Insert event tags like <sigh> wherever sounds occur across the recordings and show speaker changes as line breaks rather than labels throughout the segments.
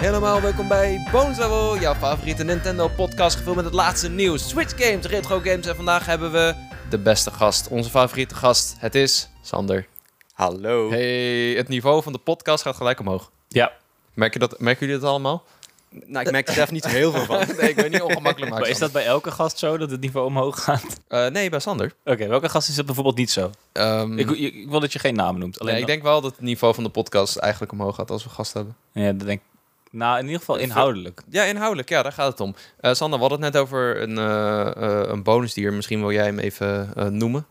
Helemaal welkom bij Level, jouw favoriete Nintendo podcast gevuld met het laatste nieuws, Switch games, retro games en vandaag hebben we de beste gast, onze favoriete gast. Het is Sander.
Hallo.
Hey, het niveau van de podcast gaat gelijk omhoog.
Ja.
Merk je dat, merken jullie dat allemaal?
Nou, ik merk er zelf niet zo heel veel van. <laughs>
nee, ik ben niet ongemakkelijk
Maar is dat bij elke gast zo, dat het niveau omhoog gaat?
Uh, nee, bij Sander.
Oké, welke gast is dat bijvoorbeeld niet zo?
Um,
ik, ik, ik, wil dat je geen namen noemt. Alleen
nee, ik denk wel dat het niveau van de podcast eigenlijk omhoog gaat als we gast hebben.
Ja, dat denk Nou, in ieder geval inhoudelijk.
Ja, inhoudelijk. Ja, daar gaat het om. Uh, Sander, we hadden het net over een, uh, een bonusdier. Misschien wil jij hem even noemen.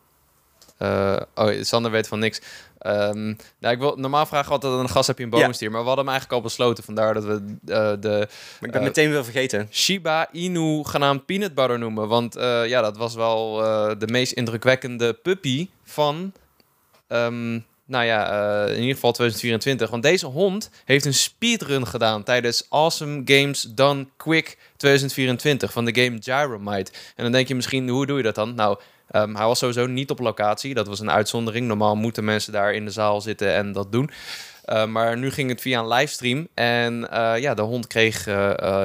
oh, Sander weet van niks. Um, nou, ik wil normaal vragen altijd aan een gast heb je een bonusdier, ja. maar we hadden hem eigenlijk al besloten. Vandaar dat we uh, de.
Maar ik ben uh, meteen weer vergeten.
Shiba Inu genaamd Peanut Butter noemen. Want uh, ja, dat was wel de meest indrukwekkende puppy van. Um, nou ja, in ieder geval 2024. Want deze hond heeft een speedrun gedaan tijdens Awesome Games Done Quick 2024 van de game Gyromite. En dan denk je misschien, hoe doe je dat dan? Nou, Um, hij was sowieso niet op locatie. Dat was een uitzondering. Normaal moeten mensen daar in de zaal zitten en dat doen. Uh, maar nu ging het via een livestream. En uh, ja, de hond kreeg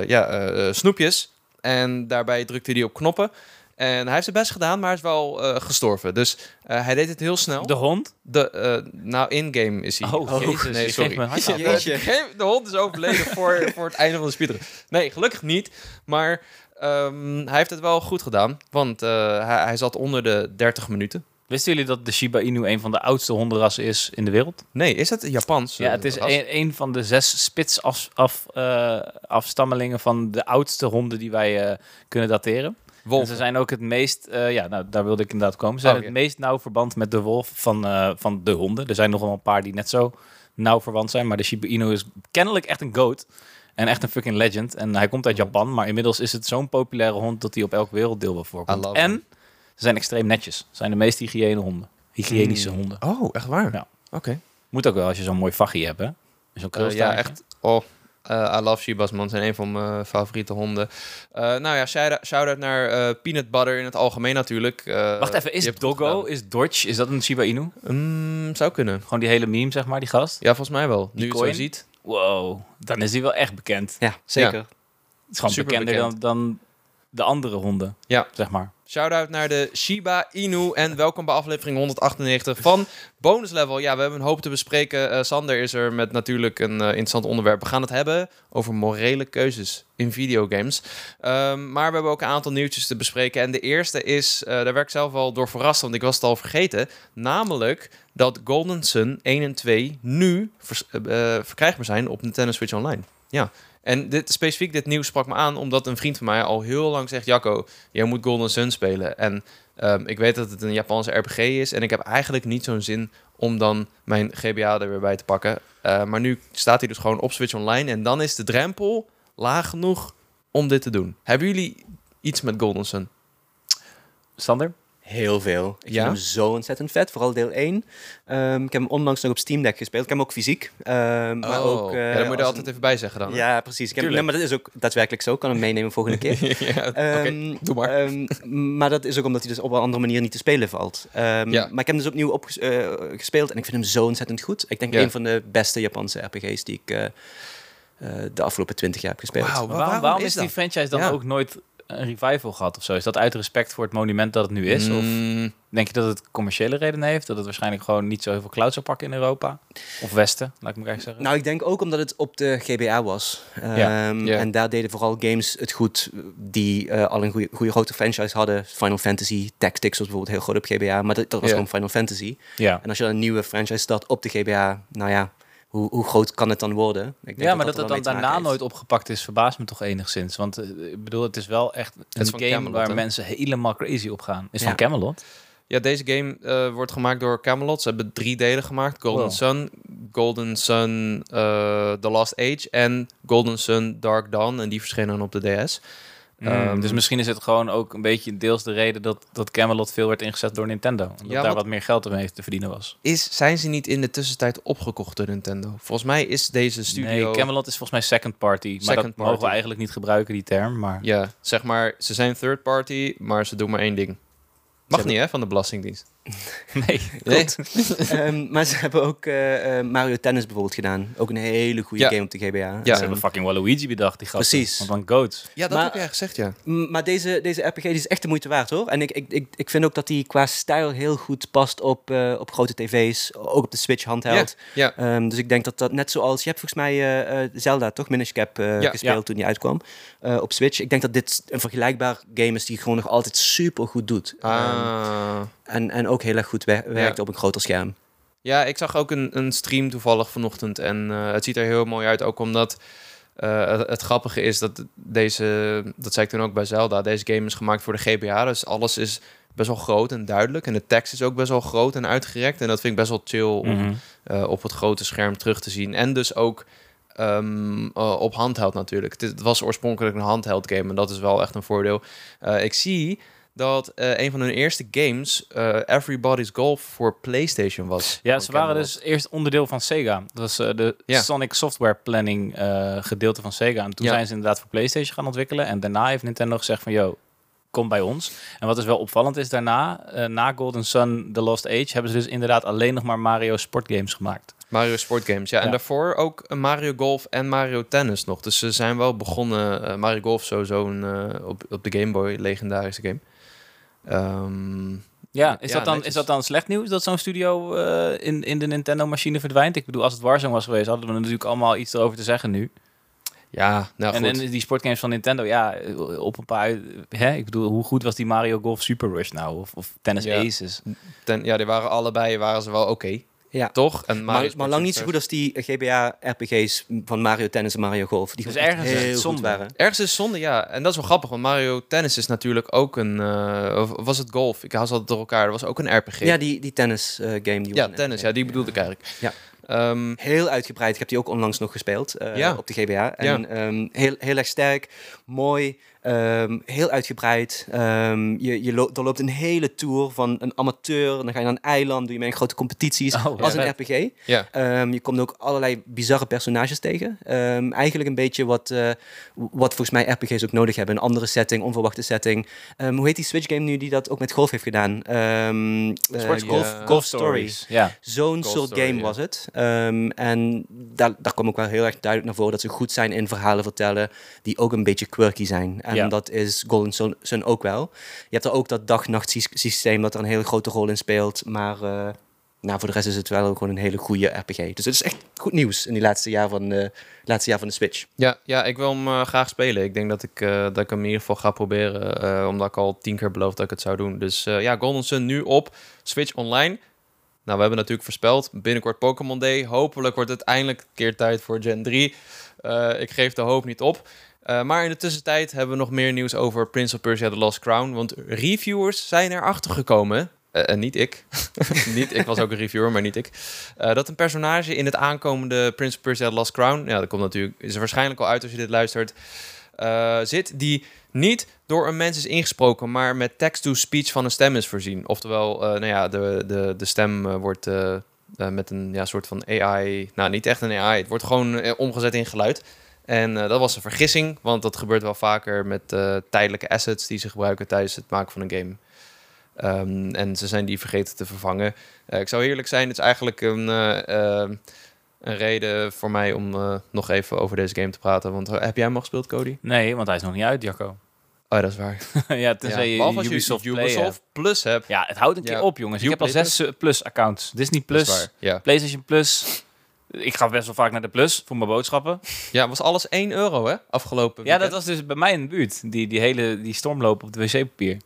ja, snoepjes. En daarbij drukte hij op knoppen. En hij heeft zijn best gedaan, maar hij is wel gestorven. Dus hij deed het heel snel.
De hond?
De, nou, in-game is hij.
Oh, Jezus,
nee, sorry.
De,
de hond is overleden voor, <laughs> voor het einde van de speedrun. Nee, gelukkig niet. Maar Um, hij heeft het wel goed gedaan, want hij, hij, zat onder de 30 minuten.
Wisten jullie dat de Shiba Inu een van de oudste hondenrassen is in de wereld?
Nee, is het Japans?
Ja, het is een, een, van de zes spits af, af, uh, afstammelingen van de oudste honden die wij uh, kunnen dateren. Ze zijn ook het meest, uh, ja, nou, daar wilde ik inderdaad komen. Ze zijn oh, het meest nauw verband met de wolf van, van de honden. Er zijn nog wel een paar die net zo nauw verwant zijn, maar de Shiba Inu is kennelijk echt een goat. En echt een fucking legend. En hij komt uit Japan, maar inmiddels is het zo'n populaire hond dat hij op elk werelddeel wel voorkomt. En ze zijn extreem netjes. Ze zijn de meest hygiëne honden. Hygiënische
mm.
honden.
Oh, echt waar?
Ja.
Oké.
Moet ook wel als je zo'n mooi vachie hebt, hè? Zo'n
uh, ja, echt. Oh, uh, I love Shibas, man. zijn een van mijn favoriete honden. Uh, nou ja, shout-out naar uh, Peanut Butter in het algemeen natuurlijk.
Wacht even, is Doggo, is Dodge, is dat een Shiba Inu?
Um, zou kunnen.
Gewoon die hele meme, zeg maar, die gast?
Ja, volgens mij wel. Die nu je het zo ziet.
Wow, dan is hij wel echt bekend.
Ja, zeker. Ja.
Het is gewoon Super bekender bekend. dan, dan de andere honden,
ja.
zeg maar.
Shout-out naar de Shiba Inu en welkom bij aflevering 198 van Bonus Level. Ja, we hebben een hoop te bespreken. Uh, Sander is er met natuurlijk een uh, interessant onderwerp. We gaan het hebben over morele keuzes in videogames. Um, maar we hebben ook een aantal nieuwtjes te bespreken. En de eerste is, uh, daar werd ik zelf wel door verrast, want ik was het al vergeten. Namelijk dat Golden Sun 1 en 2 nu verkrijgbaar zijn op Nintendo Switch Online. Ja, en dit, specifiek dit nieuws sprak me aan, omdat een vriend van mij al heel lang zegt... Jacco, jij moet Golden Sun spelen. En um, ik weet dat het een Japanse RPG is. En ik heb eigenlijk niet zo'n zin om dan mijn GBA er weer bij te pakken. Uh, maar nu staat hij dus gewoon op Switch Online. En dan is de drempel laag genoeg om dit te doen. Hebben jullie iets met Golden Sun?
Sander?
Heel veel. Ik ja? vind hem zo ontzettend vet, vooral deel 1. Um, ik heb hem onlangs nog op Steam Deck gespeeld. Ik heb hem ook fysiek. Um, maar
oh,
ook,
uh, ja, dat moet je er altijd even bij zeggen dan.
Ja, precies. Ik heb, nee, maar dat is ook daadwerkelijk zo. Ik kan hem meenemen volgende keer. <laughs>
ja, um, doe maar.
maar dat is ook omdat hij dus op een andere manier niet te spelen valt. ja. Maar ik heb hem dus opnieuw opges uh, gespeeld en ik vind hem zo ontzettend goed. Ik denk ja. een van de beste Japanse RPG's die ik uh, de afgelopen twintig jaar heb gespeeld.
Wow, waarom, waarom, waarom, is, is die franchise dan ook nooit een revival gehad of zo? Is dat uit respect voor het monument dat het nu is? Mm. Of denk je dat het commerciële redenen heeft? Dat het waarschijnlijk gewoon niet zo heel veel cloud zou pakken in Europa? Of Westen, laat ik me graag zeggen.
Nou, ik denk ook omdat het op de GBA was. Ja. Um, yeah. En daar deden vooral games het goed die uh, al een goede grote franchise hadden. Final Fantasy, Tactics was bijvoorbeeld heel groot op GBA. Maar dat, dat was yeah. gewoon Final Fantasy.
Ja.
En als je een nieuwe franchise start op de GBA, nou ja hoe, hoe groot kan het dan worden? Ik denk
ja, maar dat, dat het dan daarna nooit opgepakt is, verbaast me toch enigszins. Want uh, ik bedoel, het is wel echt een game Camelot, waar mensen helemaal crazy op gaan. Is ja. van Camelot?
Ja, deze game uh, wordt gemaakt door Camelot. Ze hebben drie delen gemaakt. Golden wow. Sun, Golden Sun uh, The Last Age en Golden Sun Dark Dawn. En die verschenen op de DS.
Mm, um, dus misschien is het gewoon ook een beetje deels de reden dat, dat Camelot veel werd ingezet door Nintendo. Omdat ja, daar wat meer geld mee te verdienen was.
Is, zijn ze niet in de tussentijd opgekocht door Nintendo? Volgens mij is deze studio...
Nee, Camelot is volgens mij second party. Second maar dat party. mogen we eigenlijk niet gebruiken, die term. Maar...
Ja, zeg maar, ze zijn third party, maar ze doen maar één ding. Mag niet, hè, van de Belastingdienst. <laughs>
nee, nee.
um, <laughs> maar ze hebben ook uh, Mario Tennis bijvoorbeeld gedaan. Ook een hele goede game op de GBA. Ja,
ze um, hebben fucking Waluigi bedacht, die gasten.
Precies.
Van Goats.
Ja, dat maar, heb jij gezegd, ja.
Maar deze, deze RPG die is echt de moeite waard, hoor. En ik, ik, ik, ik vind ook dat die qua stijl heel goed past op, uh, op grote tv's. Ook op de Switch handheld.
Ja. ja.
Um, dus ik denk dat dat net zoals... Je hebt volgens mij uh, Zelda, toch? Minish Cap ja. gespeeld toen die uitkwam. op Switch. Ik denk dat dit een vergelijkbaar game is die gewoon nog altijd super goed doet.
Ah.
en, en ook heel erg goed wer werkt op een groter scherm.
Ja, ik zag ook een, een stream toevallig vanochtend. En uh, het ziet er heel mooi uit. Ook omdat uh, het, het, grappige is dat deze, dat zei ik toen ook bij Zelda, deze game is gemaakt voor de GBA. Dus alles is best wel groot en duidelijk. En de tekst is ook best wel groot en uitgerekt. En dat vind ik best wel chill om mm -hmm. uh, op het grote scherm terug te zien. En dus ook um, uh, op handheld natuurlijk. Het was oorspronkelijk een handheld game en dat is wel echt een voordeel. ik zie dat uh, een van hun eerste games uh, Everybody's Golf voor PlayStation was.
Ja, ze waren dus eerst onderdeel van Sega. Dat was uh, de. Sonic Software Planning gedeelte van Sega. En toen ja. zijn ze inderdaad voor PlayStation gaan ontwikkelen. En daarna heeft Nintendo gezegd van, yo, kom bij ons. En wat dus wel opvallend is daarna, na Golden Sun The Lost Age, hebben ze dus inderdaad alleen nog maar Mario sportgames gemaakt.
Mario Sportgames, ja. En daarvoor ook Mario Golf en Mario Tennis nog. Dus ze zijn wel begonnen. Mario Golf sowieso een, op, op de Game Boy, legendarische game. Um,
ja, is, ja, dat dan, is dat dan slecht nieuws dat zo'n studio uh, in, in de Nintendo-machine verdwijnt? Ik bedoel, als het Warzone was geweest, hadden we natuurlijk allemaal iets erover te zeggen nu.
Ja, nou
en,
goed.
en die sportgames van Nintendo, ja, op een paar... Hè? Ik bedoel, hoe goed was die Mario Golf Super Rush nou? Of, of Tennis
ja.
Aces?
Ten, ja, die waren allebei waren ze wel oké. Okay.
Ja.
Toch?
En maar, maar lang niet zo goed als die GBA-RPG's van Mario Tennis en Mario Golf. Die
dus ergens heel is zonde.
waren.
Ergens is zonde, ja. En dat is wel grappig, want Mario Tennis is natuurlijk ook een... Uh, of was het golf? Ik haal ze altijd door elkaar. Dat was ook een RPG.
Ja, die, die tennis-game. Uh, die
ja, tennis. Ja, die bedoelde ik eigenlijk.
Ja.
Um,
heel uitgebreid. Ik heb die ook onlangs nog gespeeld uh, ja. op de GBA. En ja. um, heel, heel erg sterk, mooi, um, heel uitgebreid. je, je lo doorloopt een hele tour van een amateur. Dan ga je naar een eiland, doe je mee in grote competities. Oh, als ja. een RPG.
Ja.
je komt ook allerlei bizarre personages tegen. eigenlijk een beetje wat, uh, wat volgens mij RPG's ook nodig hebben. Een andere setting, onverwachte setting. hoe heet die Switch game nu die dat ook met golf heeft gedaan? Uh, golf, golf Stories.
Ja.
Zo'n soort story, game was het. Um, en daar, daar komt ook wel heel erg duidelijk naar voren dat ze goed zijn in verhalen vertellen die ook een beetje quirky zijn. En ja. dat is Golden Sun, Sun, ook wel. Je hebt er ook dat dag-nacht systeem dat er een hele grote rol in speelt, maar uh, nou, voor de rest is het wel gewoon een hele goede RPG. Dus het is echt goed nieuws in die laatste jaar van de, laatste jaar van de Switch.
Ja, ja ik wil hem uh, graag spelen. Ik denk dat ik, uh, dat ik hem in ieder geval ga proberen, omdat ik al tien keer beloofd dat ik het zou doen. Dus ja, Golden Sun nu op Switch Online. Nou, we hebben natuurlijk voorspeld, binnenkort Pokémon Day. Hopelijk wordt het eindelijk een keer tijd voor Gen 3. Uh, ik geef de hoop niet op. Uh, maar in de tussentijd hebben we nog meer nieuws over Prince of Persia The Lost Crown. Want reviewers zijn erachter gekomen. Uh, en niet ik. <laughs> niet, ik was ook een reviewer, maar niet ik. dat een personage in het aankomende Prince of Persia The Lost Crown... Ja, dat komt natuurlijk... Is er waarschijnlijk al uit als je dit luistert... zit die niet door een mens is ingesproken, maar met text-to-speech van een stem is voorzien. Oftewel, nou ja, de, de, de stem wordt met een ja, soort van AI, nou niet echt een AI, het wordt gewoon omgezet in geluid. En dat was een vergissing, want dat gebeurt wel vaker met tijdelijke assets die ze gebruiken tijdens het maken van een game. Um, en ze zijn die vergeten te vervangen. ik zou eerlijk zijn, het is eigenlijk een, een reden voor mij om nog even over deze game te praten. Want heb jij hem al gespeeld, Cody?
Nee, want hij is nog niet uit, Jacco. <laughs>
Oh, dat is waar. <laughs>
ja, tenzij
ja,
je Ubisoft,
je Ubisoft Plus hebt.
Ja, het houdt een keer op, jongens. Ik heb al zes Plus accounts. Disney Plus,
ja.
PlayStation Plus. Ik ga best wel vaak naar de Plus voor mijn boodschappen.
Ja, was alles 1 euro, hè? Afgelopen
Ja, dat was dus bij mij in de buurt. Die, die hele die stormloop op de wc-papier.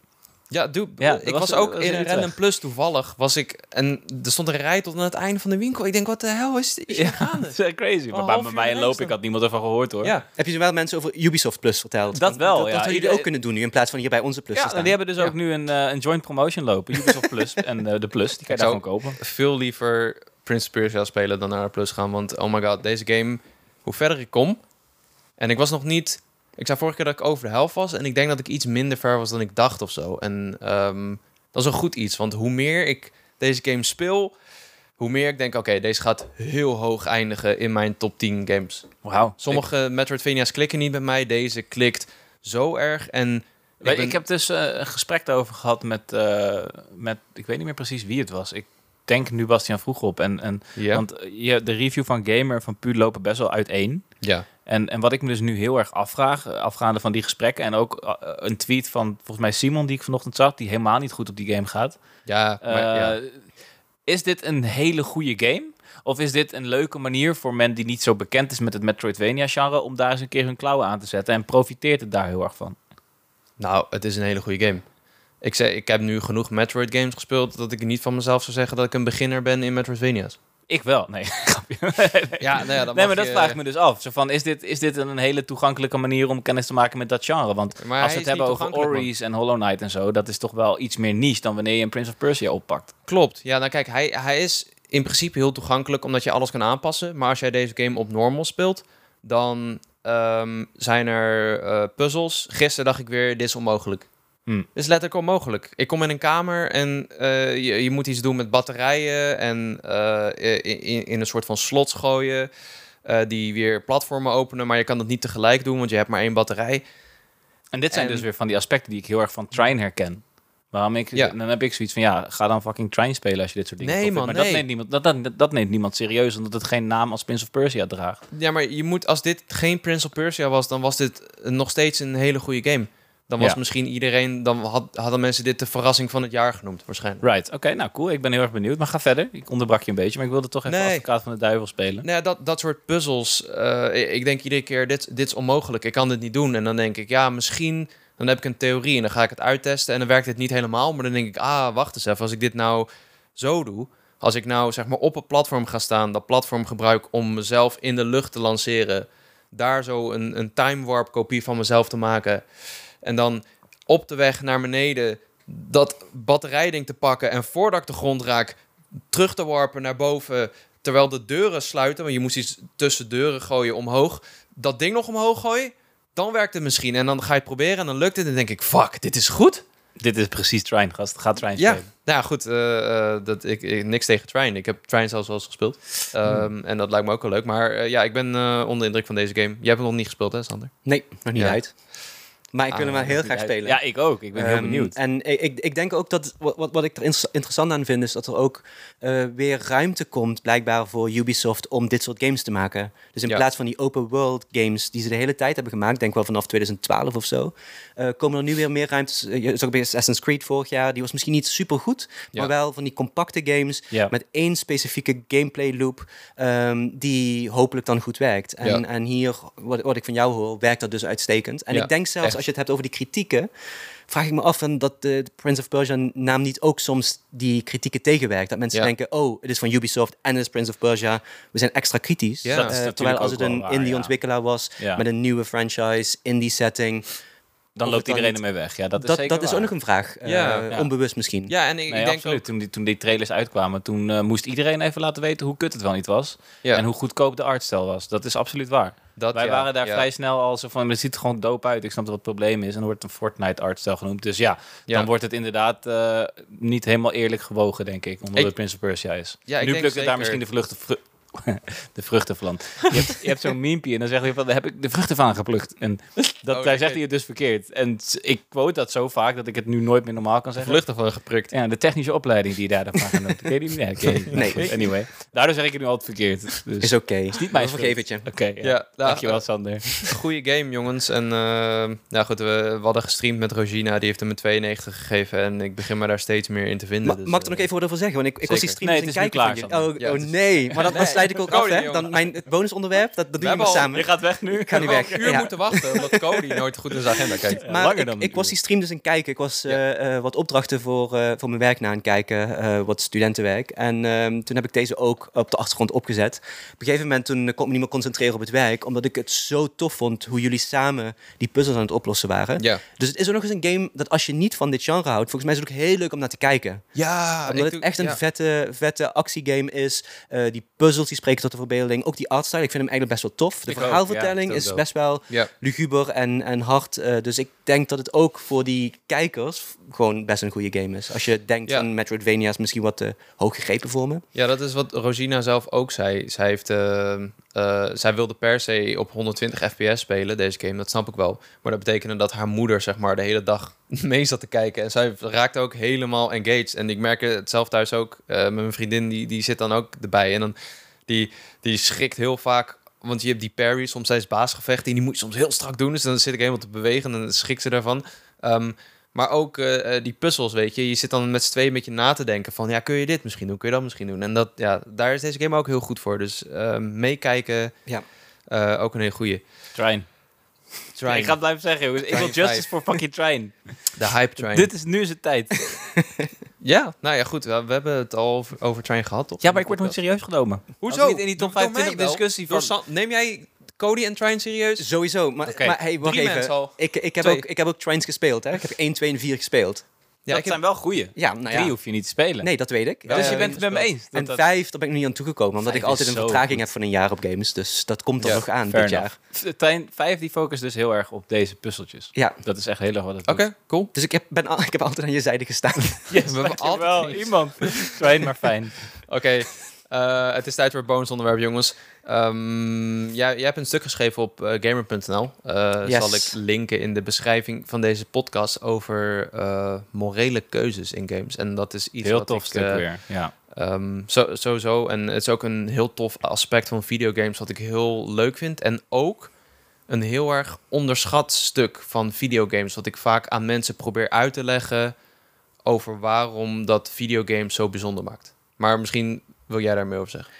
Ja, doe, ja, ik was, was ook was in een Random Plus toevallig. Was ik, en er stond een rij tot aan het einde van de winkel. Ik denk, wat de hel is, is ja, <laughs>
dat is crazy. Maar bij, mij in loop, ik had niemand ervan gehoord hoor.
Ja. Heb je wel mensen over Ubisoft Plus verteld?
Dat wel,
dat,
ja.
Dat hadden jullie ook kunnen doen nu, in plaats van hier bij onze Plus
ja, die hebben dus ook nu een, uh, een joint promotion lopen. Ubisoft Plus <laughs> en uh, de Plus, die kan je daarvan kopen.
veel liever Prince of Persia spelen dan naar Plus gaan. Want oh my god, deze game, hoe verder ik kom... En ik was nog niet ik zei vorige keer dat ik over de helft was. En ik denk dat ik iets minder ver was dan ik dacht of zo. En um, dat is een goed iets. Want hoe meer ik deze game speel, hoe meer ik denk... Oké, deze gaat heel hoog eindigen in mijn top 10 games.
Wauw.
Sommige ik... Metroidvania's klikken niet bij mij. Deze klikt zo erg. En
Ik, ik heb dus uh, een gesprek daarover gehad met, uh, met, ik weet niet meer precies wie het was. Ik denk nu Bastiaan vroeg op. En, en, Want je, de review van Gamer van Puur lopen best wel uiteen.
Ja.
En, en wat ik me dus nu heel erg afvraag, afgaande van die gesprekken... en ook een tweet van volgens mij Simon die ik vanochtend zag... die helemaal niet goed op die game gaat.
Ja, maar, ja.
Is dit een hele goede game? Of is dit een leuke manier voor men die niet zo bekend is met het Metroidvania-genre... om daar eens een keer hun klauwen aan te zetten? En profiteert het daar heel erg van?
Nou, het is een hele goede game. Ik, ik heb nu genoeg Metroid games gespeeld... dat ik niet van mezelf zou zeggen dat ik een beginner ben in Metroidvania's.
Ik wel, nee. <laughs>
ja, nou ja,
nee, maar dat vraag ik me dus af. Zo van, is, dit, is dit een hele toegankelijke manier om kennis te maken met dat genre? Want maar als we het hebben over Ori's en Hollow Knight en zo, dat is toch wel iets meer niche dan wanneer je een Prince of Persia oppakt.
Klopt. Ja, nou kijk, hij, hij is in principe heel toegankelijk omdat je alles kan aanpassen. Maar als jij deze game op normal speelt, dan um, zijn er uh, puzzels. Gisteren dacht ik weer, dit is onmogelijk. Hmm. Is letterlijk onmogelijk. Ik kom in een kamer en uh, je, je, moet iets doen met batterijen en uh, in, in, een soort van slot gooien. die weer platformen openen, maar je kan dat niet tegelijk doen, want je hebt maar één batterij.
En dit zijn dus weer van die aspecten die ik heel erg van Trine herken. Waarom ik, ja. dan heb ik zoiets van, ja, ga dan fucking Trine spelen als je dit soort dingen
Nee, man,
Maar
nee.
dat, neemt niemand, dat, dat, dat neemt niemand serieus, omdat het geen naam als Prince of Persia draagt.
Ja, maar je moet, als dit geen Prince of Persia was, dan was dit nog steeds een hele goede game. Dan was misschien iedereen, dan had, hadden mensen dit de verrassing van het jaar genoemd, waarschijnlijk.
Right, oké, nou cool. Ik ben heel erg benieuwd. Maar ga verder. Ik onderbrak je een beetje, maar ik wilde toch even nee. advocaat van de duivel spelen.
Nee, dat, dat soort puzzels. Uh, ik denk iedere keer, dit, dit is onmogelijk. Ik kan dit niet doen. En dan denk ik, ja, misschien dan heb ik een theorie en dan ga ik het uittesten en dan werkt het niet helemaal. Maar dan denk ik, ah, wacht eens even, als ik dit nou zo doe, als ik nou zeg maar op een platform ga staan, dat platform gebruik om mezelf in de lucht te lanceren, daar zo een, een time warp kopie van mezelf te maken en dan op de weg naar beneden dat batterijding te pakken en voordat ik de grond raak, terug te warpen naar boven, terwijl de deuren sluiten, want je moest iets tussen deuren gooien omhoog, dat ding nog omhoog gooien dan werkt het misschien. En dan ga je het proberen en dan lukt het. En dan denk ik, fuck, dit is goed.
Dit is precies Trine, gast. Ga Trine
ja. spelen. Nou ja, goed. Uh, dat, ik, niks tegen Trine. Ik heb Trine zelfs wel eens gespeeld. Um, En dat lijkt me ook wel leuk. Maar uh, ja, ik ben uh, onder de indruk van deze game. Jij hebt hem nog niet gespeeld, hè, Sander?
Nee, nog niet ja. uit. Maar ik wil hem wel heel graag spelen.
Ja, ik ook. Ik ben heel ehm, benieuwd.
En ik, ik denk ook dat wat, wat, wat ik er interessant aan vind, is dat er ook uh, weer ruimte komt, blijkbaar voor Ubisoft, om dit soort games te maken. Dus in plaats van die open world games die ze de hele tijd hebben gemaakt, denk wel vanaf 2012 of zo, uh, komen er nu weer meer ruimtes. Uh, je zag bij Assassin's Creed vorig jaar, die was misschien niet super goed, ja. maar wel van die compacte games ja. met één specifieke gameplay loop um, die hopelijk dan goed werkt. En, en hier, wat, wat ik van jou hoor, werkt dat dus uitstekend. En ik denk zelfs als je het hebt over die kritieken, vraag ik me af en dat de Prince of Persia naam niet ook soms die kritieken tegenwerkt. Dat mensen denken, oh, het is van Ubisoft en het is Prince of Persia. We zijn extra kritisch. Ja. Uh, terwijl als het een indie-ontwikkelaar was met een nieuwe franchise, indie setting
dan loopt iedereen ermee weg. Ja, dat is,
dat,
zeker
dat is ook nog een vraag. Ja. Uh, onbewust misschien.
Ja, en ik, nee, denk absoluut.
Ook... Toen, die, toen die trailers uitkwamen, toen uh, moest iedereen even laten weten hoe kut het wel niet was. Ja. En hoe goedkoop de artstijl was. Dat is absoluut waar. Dat, Wij waren daar vrij snel al zo van, het ziet er gewoon doop uit. Ik snap wat het probleem is. En dan wordt een Fortnite artstijl genoemd. Dus ja, dan wordt het inderdaad uh, niet helemaal eerlijk gewogen, denk ik. Omdat ik, het Prince of Persia is. Ja, nu plukt het daar misschien de vluchten <laughs> de vruchten van. Je hebt, je hebt zo'n <laughs> miempje en dan zeg je van, daar heb ik de vruchten van geplukt. En dat, oh, daar zegt hij het dus verkeerd. En ik quote dat zo vaak dat ik het nu nooit meer normaal kan zeggen.
Vruchten van geplukt.
Ja, de technische opleiding die je daar dan genoemd. <laughs> Ken je die niet? Nee, nee. Anyway, daardoor zeg ik het nu altijd verkeerd. Dus
is oké. Okay.
Is niet mijn vergeef het
je.
Oké, okay, ja. ja nou, Dankjewel Sander.
Goede game jongens. En uh, nou goed, we, we, hadden gestreamd met Rogina. Die heeft hem een 92 gegeven. En ik begin me daar steeds meer in te vinden. Ma
dus, mag ik er nog even wat over zeggen? Want ik, ik was die stream
nee, het is klaar.
Oh, oh nee, maar dat sluit ik ook af. Dan mijn bonusonderwerp, dat, dat doen we, samen.
Je gaat weg nu?
Ik ga nu weg.
een uur moeten wachten, omdat <laughs> Cody nooit goed in zijn agenda kijkt.
maar ik, ik was die stream dus aan kijken. Ik was uh, uh, wat opdrachten voor, uh, voor mijn werk na aan kijken, wat studentenwerk. En ehm, toen heb ik deze ook op de achtergrond opgezet. Op een gegeven moment toen kon ik me niet meer concentreren op het werk, omdat ik het zo tof vond hoe jullie samen die puzzels aan het oplossen waren.
Ja.
Dus het is ook nog eens een game dat als je niet van dit genre houdt, volgens mij is het ook heel leuk om naar te kijken.
Ja,
omdat het echt een vette, vette actiegame is. die puzzels die spreken tot de verbeelding. Ook die artstyle, ik vind hem eigenlijk best wel tof. De verhaalvertelling is best wel ja. luguber en, en hard. Uh, dus ik denk dat het ook voor die kijkers gewoon best een goede game is. Als je denkt ja. van Metroidvania is misschien wat te hoog gegrepen voor me.
Ja, dat is wat Rosina zelf ook zei. Zij heeft uh, uh, zij wilde per se op 120 fps spelen, deze game, dat snap ik wel. Maar dat betekende dat haar moeder, zeg maar, de hele dag <laughs> mee zat te kijken. En zij raakte ook helemaal engaged. En ik merk het zelf thuis ook, uh, met mijn vriendin, die, die zit dan ook erbij. En dan, die, die schrikt heel vaak want je hebt die parry, soms tijdens baasgevechten, en die moet je soms heel strak doen. Dus dan zit ik helemaal te bewegen en dan ze daarvan. Um, maar ook uh, die puzzels, weet je. Je zit dan met z'n tweeën een beetje na te denken van... ja, kun je dit misschien doen? Kun je dat misschien doen? En dat, ja, daar is deze game ook heel goed voor. Dus uh, meekijken, ja. Uh, ook een hele goede.
Train. train. ik ga het blijven zeggen, jongens. Ik wil justice for fucking train.
De hype train.
Dit is nu zijn tijd. <laughs>
ja, nou ja, goed. We, hebben het al over, over train gehad, toch?
Ja, maar ik word nooit serieus genomen.
Hoezo?
Niet in die top 25 discussie
van... Neem jij Cody en Trine serieus?
Sowieso. Maar, maar hey, wacht even. Ik, ik, heb ook, ik heb ook Trines gespeeld. Hè? Ik heb 1, 2 en 4 gespeeld.
Ja, dat zijn wel goede. Ja, nou ja. Drie hoef je niet te spelen.
Nee, dat weet ik.
dus je bent het met me eens.
En vijf, daar ben ik nog niet aan toegekomen. Omdat ik altijd een vertraging heb van een jaar op games. Dus dat komt er nog aan dit jaar.
Trein, vijf die focust dus heel erg op deze puzzeltjes. Ja. Dat is echt heel erg wat het
Oké, cool.
Dus ik heb, ben, ik heb altijd aan je zijde gestaan. <laughs>
yes, we hebben altijd wel iemand. Fijn, maar fijn.
Oké. Uh, het is tijd voor het bonusonderwerp, jongens. Um, jij, jij hebt een stuk geschreven op uh, gamer.nl. Uh, yes. Zal ik linken in de beschrijving van deze podcast over morele keuzes in games. En dat is iets
heel
wat
tof
ik,
stuk weer. Ja.
Um, zo, sowieso. En het is ook een heel tof aspect van videogames wat ik heel leuk vind. En ook een heel erg onderschat stuk van videogames. Wat ik vaak aan mensen probeer uit te leggen over waarom dat videogames zo bijzonder maakt. Maar misschien wil jij daar meer over zeggen?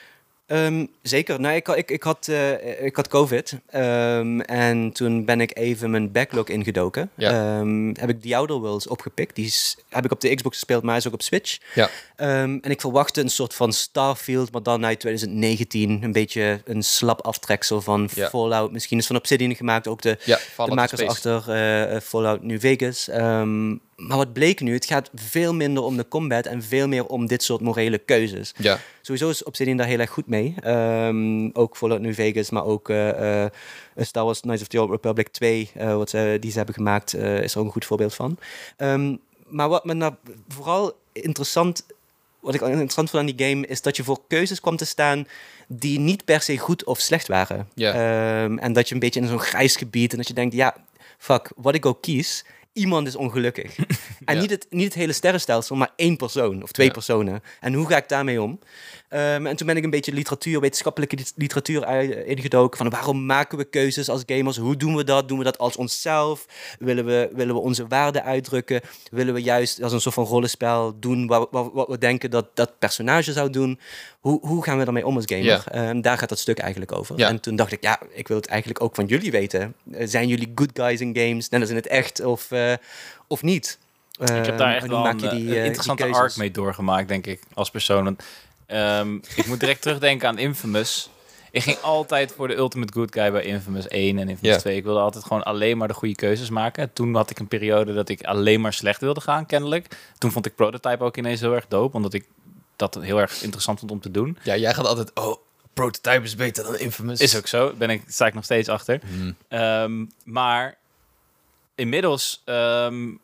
Um, zeker. Nou, ik, ik, ik, had, uh, ik had COVID. Um, en toen ben ik even mijn backlog ingedoken. Ja. Um, heb ik The Outer Worlds opgepikt. Die is, heb ik op de Xbox gespeeld, maar is ook op Switch. Ja. en ik verwachtte een soort van Starfield, maar dan uit 2019. Een beetje een slap aftreksel van ja. Fallout. Misschien is van Obsidian gemaakt. Ook de, de makers achter uh, Fallout New Vegas. Maar wat bleek nu? Het gaat veel minder om de combat en veel meer om dit soort morele keuzes. Ja. Sowieso is Obsidian daar heel erg goed mee. Um, ook Fallout New Vegas, maar ook uh, uh, Star Wars Knights of the Old Republic 2, uh, wat ze, die ze hebben gemaakt, is er ook een goed voorbeeld van. Um, maar wat me nou vooral interessant, wat ik interessant vond aan die game, is dat je voor keuzes kwam te staan die niet per se goed of slecht waren. Yeah. Um, en dat je een beetje in zo'n grijs gebied en dat je denkt, ja, fuck, wat ik ook kies, iemand is ongelukkig. <laughs> en niet, het, niet het hele sterrenstelsel, maar één persoon of twee personen. En hoe ga ik daarmee om? Um, en toen ben ik een beetje literatuur, wetenschappelijke literatuur ingedoken. Van waarom maken we keuzes als gamers? Hoe doen we dat? Doen we dat als onszelf? Willen we, willen we onze waarden uitdrukken? Willen we juist als een soort van rollenspel doen wat, wat, wat we denken dat dat personage zou doen? Hoe, hoe gaan we daarmee om als gamer? Um, daar gaat dat stuk eigenlijk over. En toen dacht ik, ja, ik wil het eigenlijk ook van jullie weten. Uh, zijn jullie good guys in games, net als in het echt, of, uh, of niet?
ik heb daar echt wel een, die, een uh, interessante arc mee doorgemaakt, denk ik, als persoon. Um, ik moet direct terugdenken aan Infamous. Ik ging altijd voor de ultimate good guy bij Infamous 1 en Infamous 2. Ik wilde altijd gewoon alleen maar de goede keuzes maken. Toen had ik een periode dat ik alleen maar slecht wilde gaan, kennelijk. Toen vond ik Prototype ook ineens heel erg dope, omdat ik dat heel erg interessant vond om te doen.
Ja, jij gaat altijd, oh, Prototype is beter dan Infamous.
Is ook zo, ben ik, sta ik nog steeds achter. Hmm. Ehm, maar inmiddels um,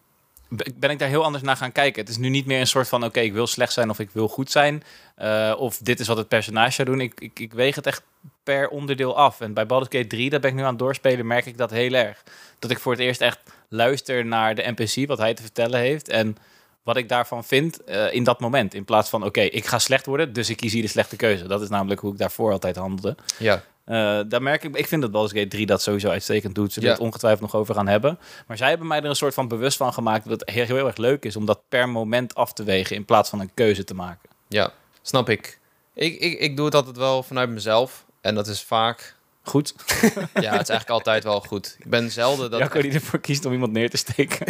ben ik daar heel anders naar gaan kijken. Het is nu niet meer een soort van, oké, ik wil slecht zijn of ik wil goed zijn. Uh, of dit is wat het personage zou doen. Ik, ik, ik weeg het echt per onderdeel af. En bij Baldur's Gate 3, daar ben ik nu aan het doorspelen, merk ik dat heel erg. Dat ik voor het eerst echt luister naar de NPC, wat hij te vertellen heeft. En wat ik daarvan vind uh, in dat moment. In plaats van, oké, ik ga slecht worden, dus ik kies hier de slechte keuze. Dat is namelijk hoe ik daarvoor altijd handelde. Ja. Uh, daar merk ik, ik vind dat Baldur's Gate 3 dat sowieso uitstekend doet. Ze ja. het ongetwijfeld nog over gaan hebben. Maar zij hebben mij er een soort van bewust van gemaakt dat het heel, heel erg leuk is om dat per moment af te wegen in plaats van een keuze te maken.
Ja, snap ik. Ik, ik, ik doe het altijd wel vanuit mezelf. En dat is vaak
goed. <laughs>
ja, het is eigenlijk altijd wel goed. Ik ben zelden dat...
Jacco die ervoor kiest om iemand neer te steken.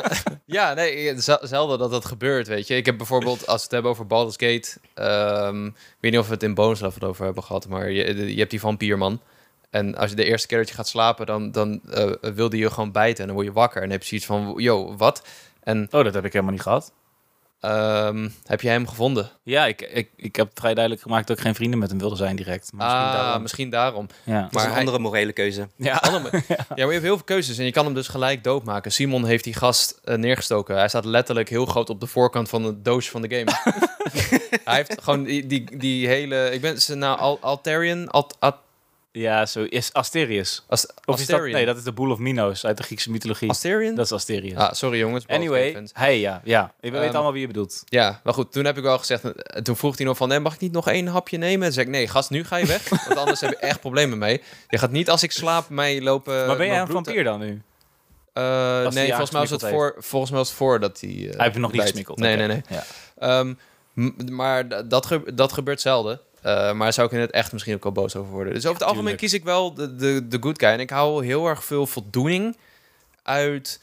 <laughs>
ja, nee, zelden dat dat gebeurt, weet je. Ik heb bijvoorbeeld, als we het hebben over Baldur's Gate... Um, ik weet niet of we het in bonus over hebben gehad, maar je, je hebt die vampierman. En als je de eerste keer dat je gaat slapen, dan, dan uh, wil die je gewoon bijten. En dan word je wakker en heb je zoiets van, yo, wat? En,
oh, dat heb ik helemaal niet gehad.
Um, heb jij hem gevonden?
Ja, ik, ik, ik heb vrij duidelijk gemaakt dat ik geen vrienden met hem wilde zijn direct.
Maar misschien, ah, daarom. misschien daarom.
Ja. Maar een andere morele keuze.
Ja. Andere, <laughs> ja. maar je hebt heel veel keuzes en je kan hem dus gelijk doodmaken. Simon heeft die gast uh, neergestoken. Hij staat letterlijk heel groot op de voorkant van het doosje van de game. <laughs> Hij heeft gewoon die, die, die hele... Ik ben ze nou Al, Altarian... Alt, Alt,
Ja, zo is Asterius.
Ast
of is dat, nee, dat is de Boel of Minos uit de Griekse mythologie.
Asterion?
Dat is Asterius.
Ah, sorry jongens.
Anyway, hey, ja, ja. Ik weet um, allemaal wie je bedoelt.
Ja, maar goed, toen heb ik wel gezegd, eh, toen vroeg hij nog van, nee, mag ik niet nog één hapje nemen? En toen zei ik, nee, gast, nu ga je weg, want anders heb je echt problemen mee. Je gaat niet als ik slaap mij lopen...
Maar ben jij een vampier dan nu?
Uh, nee, volgens mij, was het voor, volgens mij was het voor dat hij... Uh,
hij heeft nog niet gesmikkeld.
Nee, nee, nee. Ja. Um, maar dat, ge dat gebeurt zelden. Uh, maar zou ik in het echt misschien ook wel boos over worden. Dus over het algemeen kies ik wel de, de, de good guy. En ik hou heel erg veel voldoening uit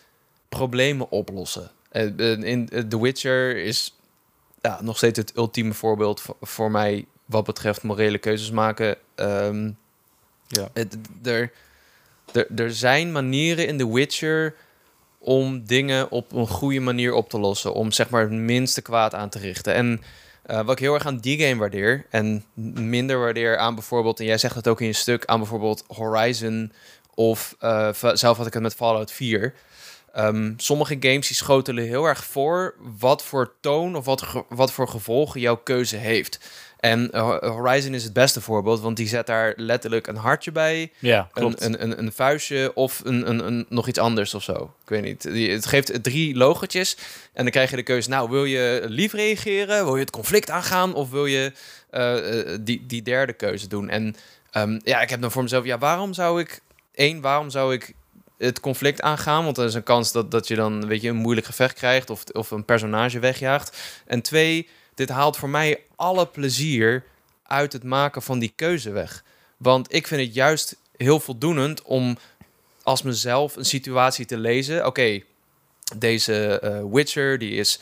problemen oplossen. Uh, in The Witcher is ja, nog steeds het ultieme voorbeeld voor, mij wat betreft morele keuzes maken. Um, ja. er, er, er zijn manieren in The Witcher om dingen op een goede manier op te lossen. Om zeg maar het minste kwaad aan te richten. En uh, wat ik heel erg aan die game waardeer en minder waardeer aan bijvoorbeeld, en jij zegt het ook in je stuk, aan bijvoorbeeld Horizon of uh, zelf had ik het met Fallout 4. Um, sommige games die schotelen heel erg voor wat voor toon of wat, wat voor gevolgen jouw keuze heeft. En eh, Horizon is het beste voorbeeld, want die zet daar letterlijk een hartje bij.
Ja,
klopt. Een, een, een, vuistje of een, een, een, nog iets anders of zo. Ik weet niet. Het geeft drie logotjes en dan krijg je de keuze. Nou, wil je lief reageren? Wil je het conflict aangaan? Of wil je uh, die, die derde keuze doen? En um, ja, ik heb dan voor mezelf... Ja, waarom zou ik... één, waarom zou ik het conflict aangaan. Want er is een kans dat, dat je dan weet je, een moeilijk gevecht krijgt of, of een personage wegjaagt. En twee, dit haalt voor mij alle plezier uit het maken van die keuze weg. Want ik vind het juist heel voldoenend om als mezelf een situatie te lezen. Oké, deze uh, Witcher die is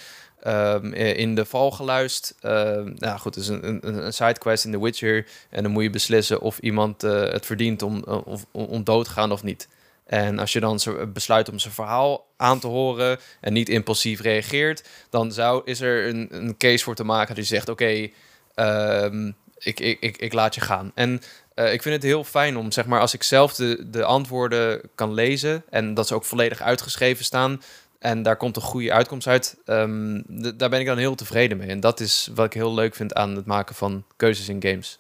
um, in de val geluist. Uh, nou goed, het is een, een, een sidequest in The Witcher. En dan moet je beslissen of iemand uh, het verdient om, om, om dood te gaan of niet. En als je dan besluit om zijn verhaal aan te horen en niet impulsief reageert, dan zou, is er een, een case voor te maken die zegt: Oké, ehm, ik, ik, ik, ik laat je gaan. En uh, ik vind het heel fijn om, zeg maar, als ik zelf de, de antwoorden kan lezen en dat ze ook volledig uitgeschreven staan. En daar komt een goede uitkomst uit. Um, daar ben ik dan heel tevreden mee. En dat is wat ik heel leuk vind aan het maken van keuzes in games.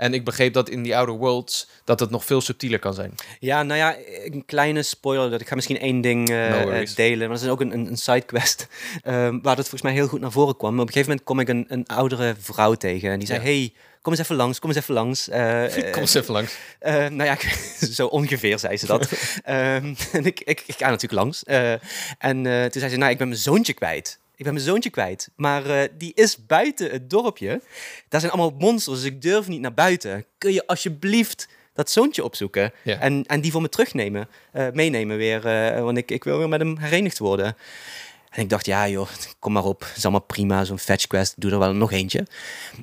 En ik begreep dat in die Outer Worlds dat het nog veel subtieler kan zijn.
Ja, nou ja, een kleine spoiler. Dat ik ga misschien één ding uh, delen. Maar dat is ook een, een sidequest. Um, <laughs> waar dat volgens mij heel goed naar voren kwam. Maar op een gegeven moment kom ik een, een oudere vrouw tegen. En die zei, hey, kom eens even langs, kom eens even langs. Uh, <laughs>
kom eens even langs.
Uh, nou ja, <laughs> zo ongeveer zei ze dat. um, en ik, ik, ik, ga natuurlijk langs. en toen zei ze, nou, ik ben mijn zoontje kwijt. Ik ben mijn zoontje kwijt. Maar uh, die is buiten het dorpje. Daar zijn allemaal monsters, dus ik durf niet naar buiten. Kun je alsjeblieft dat zoontje opzoeken en, en die voor me terugnemen, uh, meenemen weer. Uh, want ik, ik wil weer met hem herenigd worden. En ik dacht, ja joh, kom maar op. is allemaal prima, zo'n fetch quest. Doe er wel nog eentje.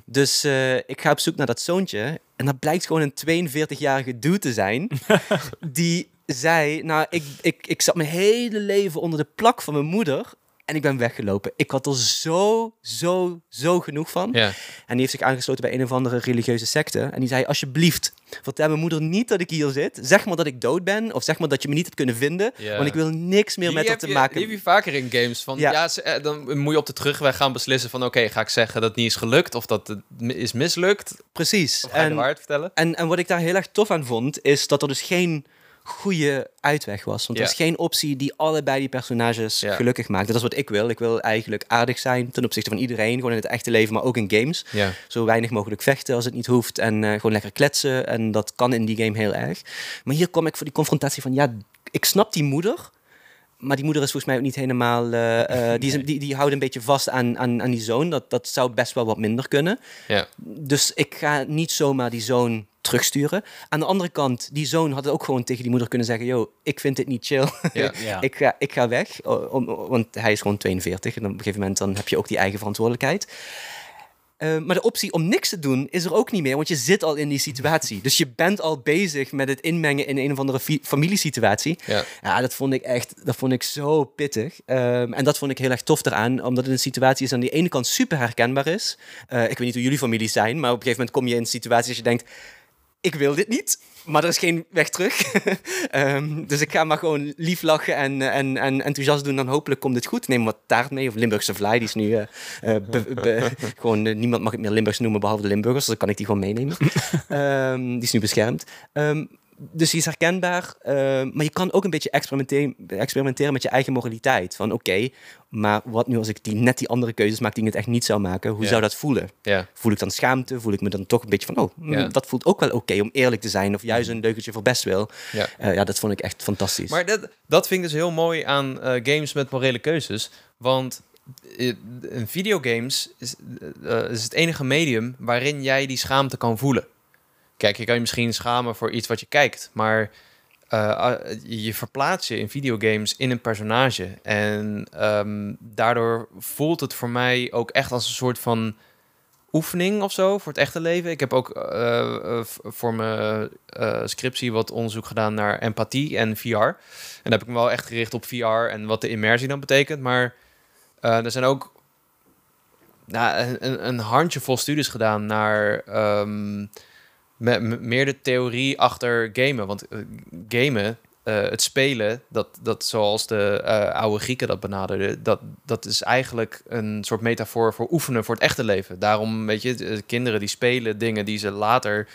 Dus ik ga op zoek naar dat zoontje. En dat blijkt gewoon een 42-jarige dude te zijn. <laughs> die zei, nou, ik, ik, ik zat mijn hele leven onder de plak van mijn moeder. En ik ben weggelopen. Ik had er zo, zo, zo genoeg van. Ja. En die heeft zich aangesloten bij een of andere religieuze secte. En die zei, alsjeblieft, vertel mijn moeder niet dat ik hier zit. Zeg maar dat ik dood ben. Of zeg maar dat je me niet hebt kunnen vinden. Want ik wil niks meer met haar te maken.
Die heb je vaker in games. Van, ja. Eh, dan moet je op de terugweg gaan beslissen van... oké, ga ik zeggen dat het niet is gelukt of dat het is mislukt?
Precies.
Of ga je en, de waarheid vertellen?
En, en wat ik daar heel erg tof aan vond... is dat er dus geen goede uitweg was. Want er is geen optie die allebei die personages gelukkig maakt. Dat is wat ik wil. Ik wil eigenlijk aardig zijn ten opzichte van iedereen. Gewoon in het echte leven, maar ook in games. Zo weinig mogelijk vechten als het niet hoeft. En uh, gewoon lekker kletsen. En dat kan in die game heel erg. Maar hier kom ik voor die confrontatie van... Ja, ik snap die moeder... Maar die moeder is volgens mij ook niet helemaal. Uh, uh, die, die, die houdt een beetje vast aan, aan, aan die zoon. Dat, dat zou best wel wat minder kunnen.
Ja.
Dus ik ga niet zomaar die zoon terugsturen. Aan de andere kant, die zoon had ook gewoon tegen die moeder kunnen zeggen: Yo, ik vind dit niet chill. Ja. <laughs> ik, ga, ik ga weg. Om, want hij is gewoon 42. En op een gegeven moment dan heb je ook die eigen verantwoordelijkheid. Uh, maar de optie om niks te doen is er ook niet meer, want je zit al in die situatie. Dus je bent al bezig met het inmengen in een of andere familiesituatie. Ja. ja, dat vond ik echt, dat vond ik zo pittig. Um, en dat vond ik heel erg tof eraan, omdat het een situatie is aan die ene kant super herkenbaar is. Uh, ik weet niet hoe jullie families zijn, maar op een gegeven moment kom je in een situatie als je denkt, ik wil dit niet. Maar er is geen weg terug. <laughs> Ehm, dus ik ga maar gewoon lief lachen en, en, en enthousiast doen. Dan hopelijk komt het goed. Neem wat taart mee. Of Limburgse Vlaai. Die is nu uh, <laughs> gewoon... niemand mag het meer Limburgs noemen behalve de Limburgers. Dus dan kan ik die gewoon meenemen. um, <laughs> die is nu beschermd. Um, dus die is herkenbaar. Uh, maar je kan ook een beetje experimenteren, experimenteren met je eigen moraliteit. Van oké, maar wat nu als ik die, net die andere keuzes maak die ik het echt niet zou maken? Hoe zou dat voelen? Voel ik dan schaamte? Voel ik me dan toch een beetje van, oh, mm, dat voelt ook wel oké om eerlijk te zijn. Of juist een leugentje voor best wil. Ja. Uh, ja, dat vond ik echt fantastisch.
Maar dat, dat vind ik dus heel mooi aan uh, games met morele keuzes. Want videogames is, is het enige medium waarin jij die schaamte kan voelen. Kijk, je kan je misschien schamen voor iets wat je kijkt, maar uh, je verplaatst je in videogames in een personage. En um, daardoor voelt het voor mij ook echt als een soort van oefening of zo voor het echte leven. Ik heb ook uh, voor mijn scriptie wat onderzoek gedaan naar empathie en VR. En daar heb ik me wel echt gericht op VR en wat de immersie dan betekent. Maar er zijn ook nou, een, een handjevol studies gedaan naar um, meer de theorie achter gamen. Want uh, gamen, uh, het spelen, dat, dat zoals de uh, oude Grieken dat benaderden, dat, dat is eigenlijk een soort metafoor voor oefenen voor het echte leven. Daarom, weet je, kinderen die spelen dingen die ze later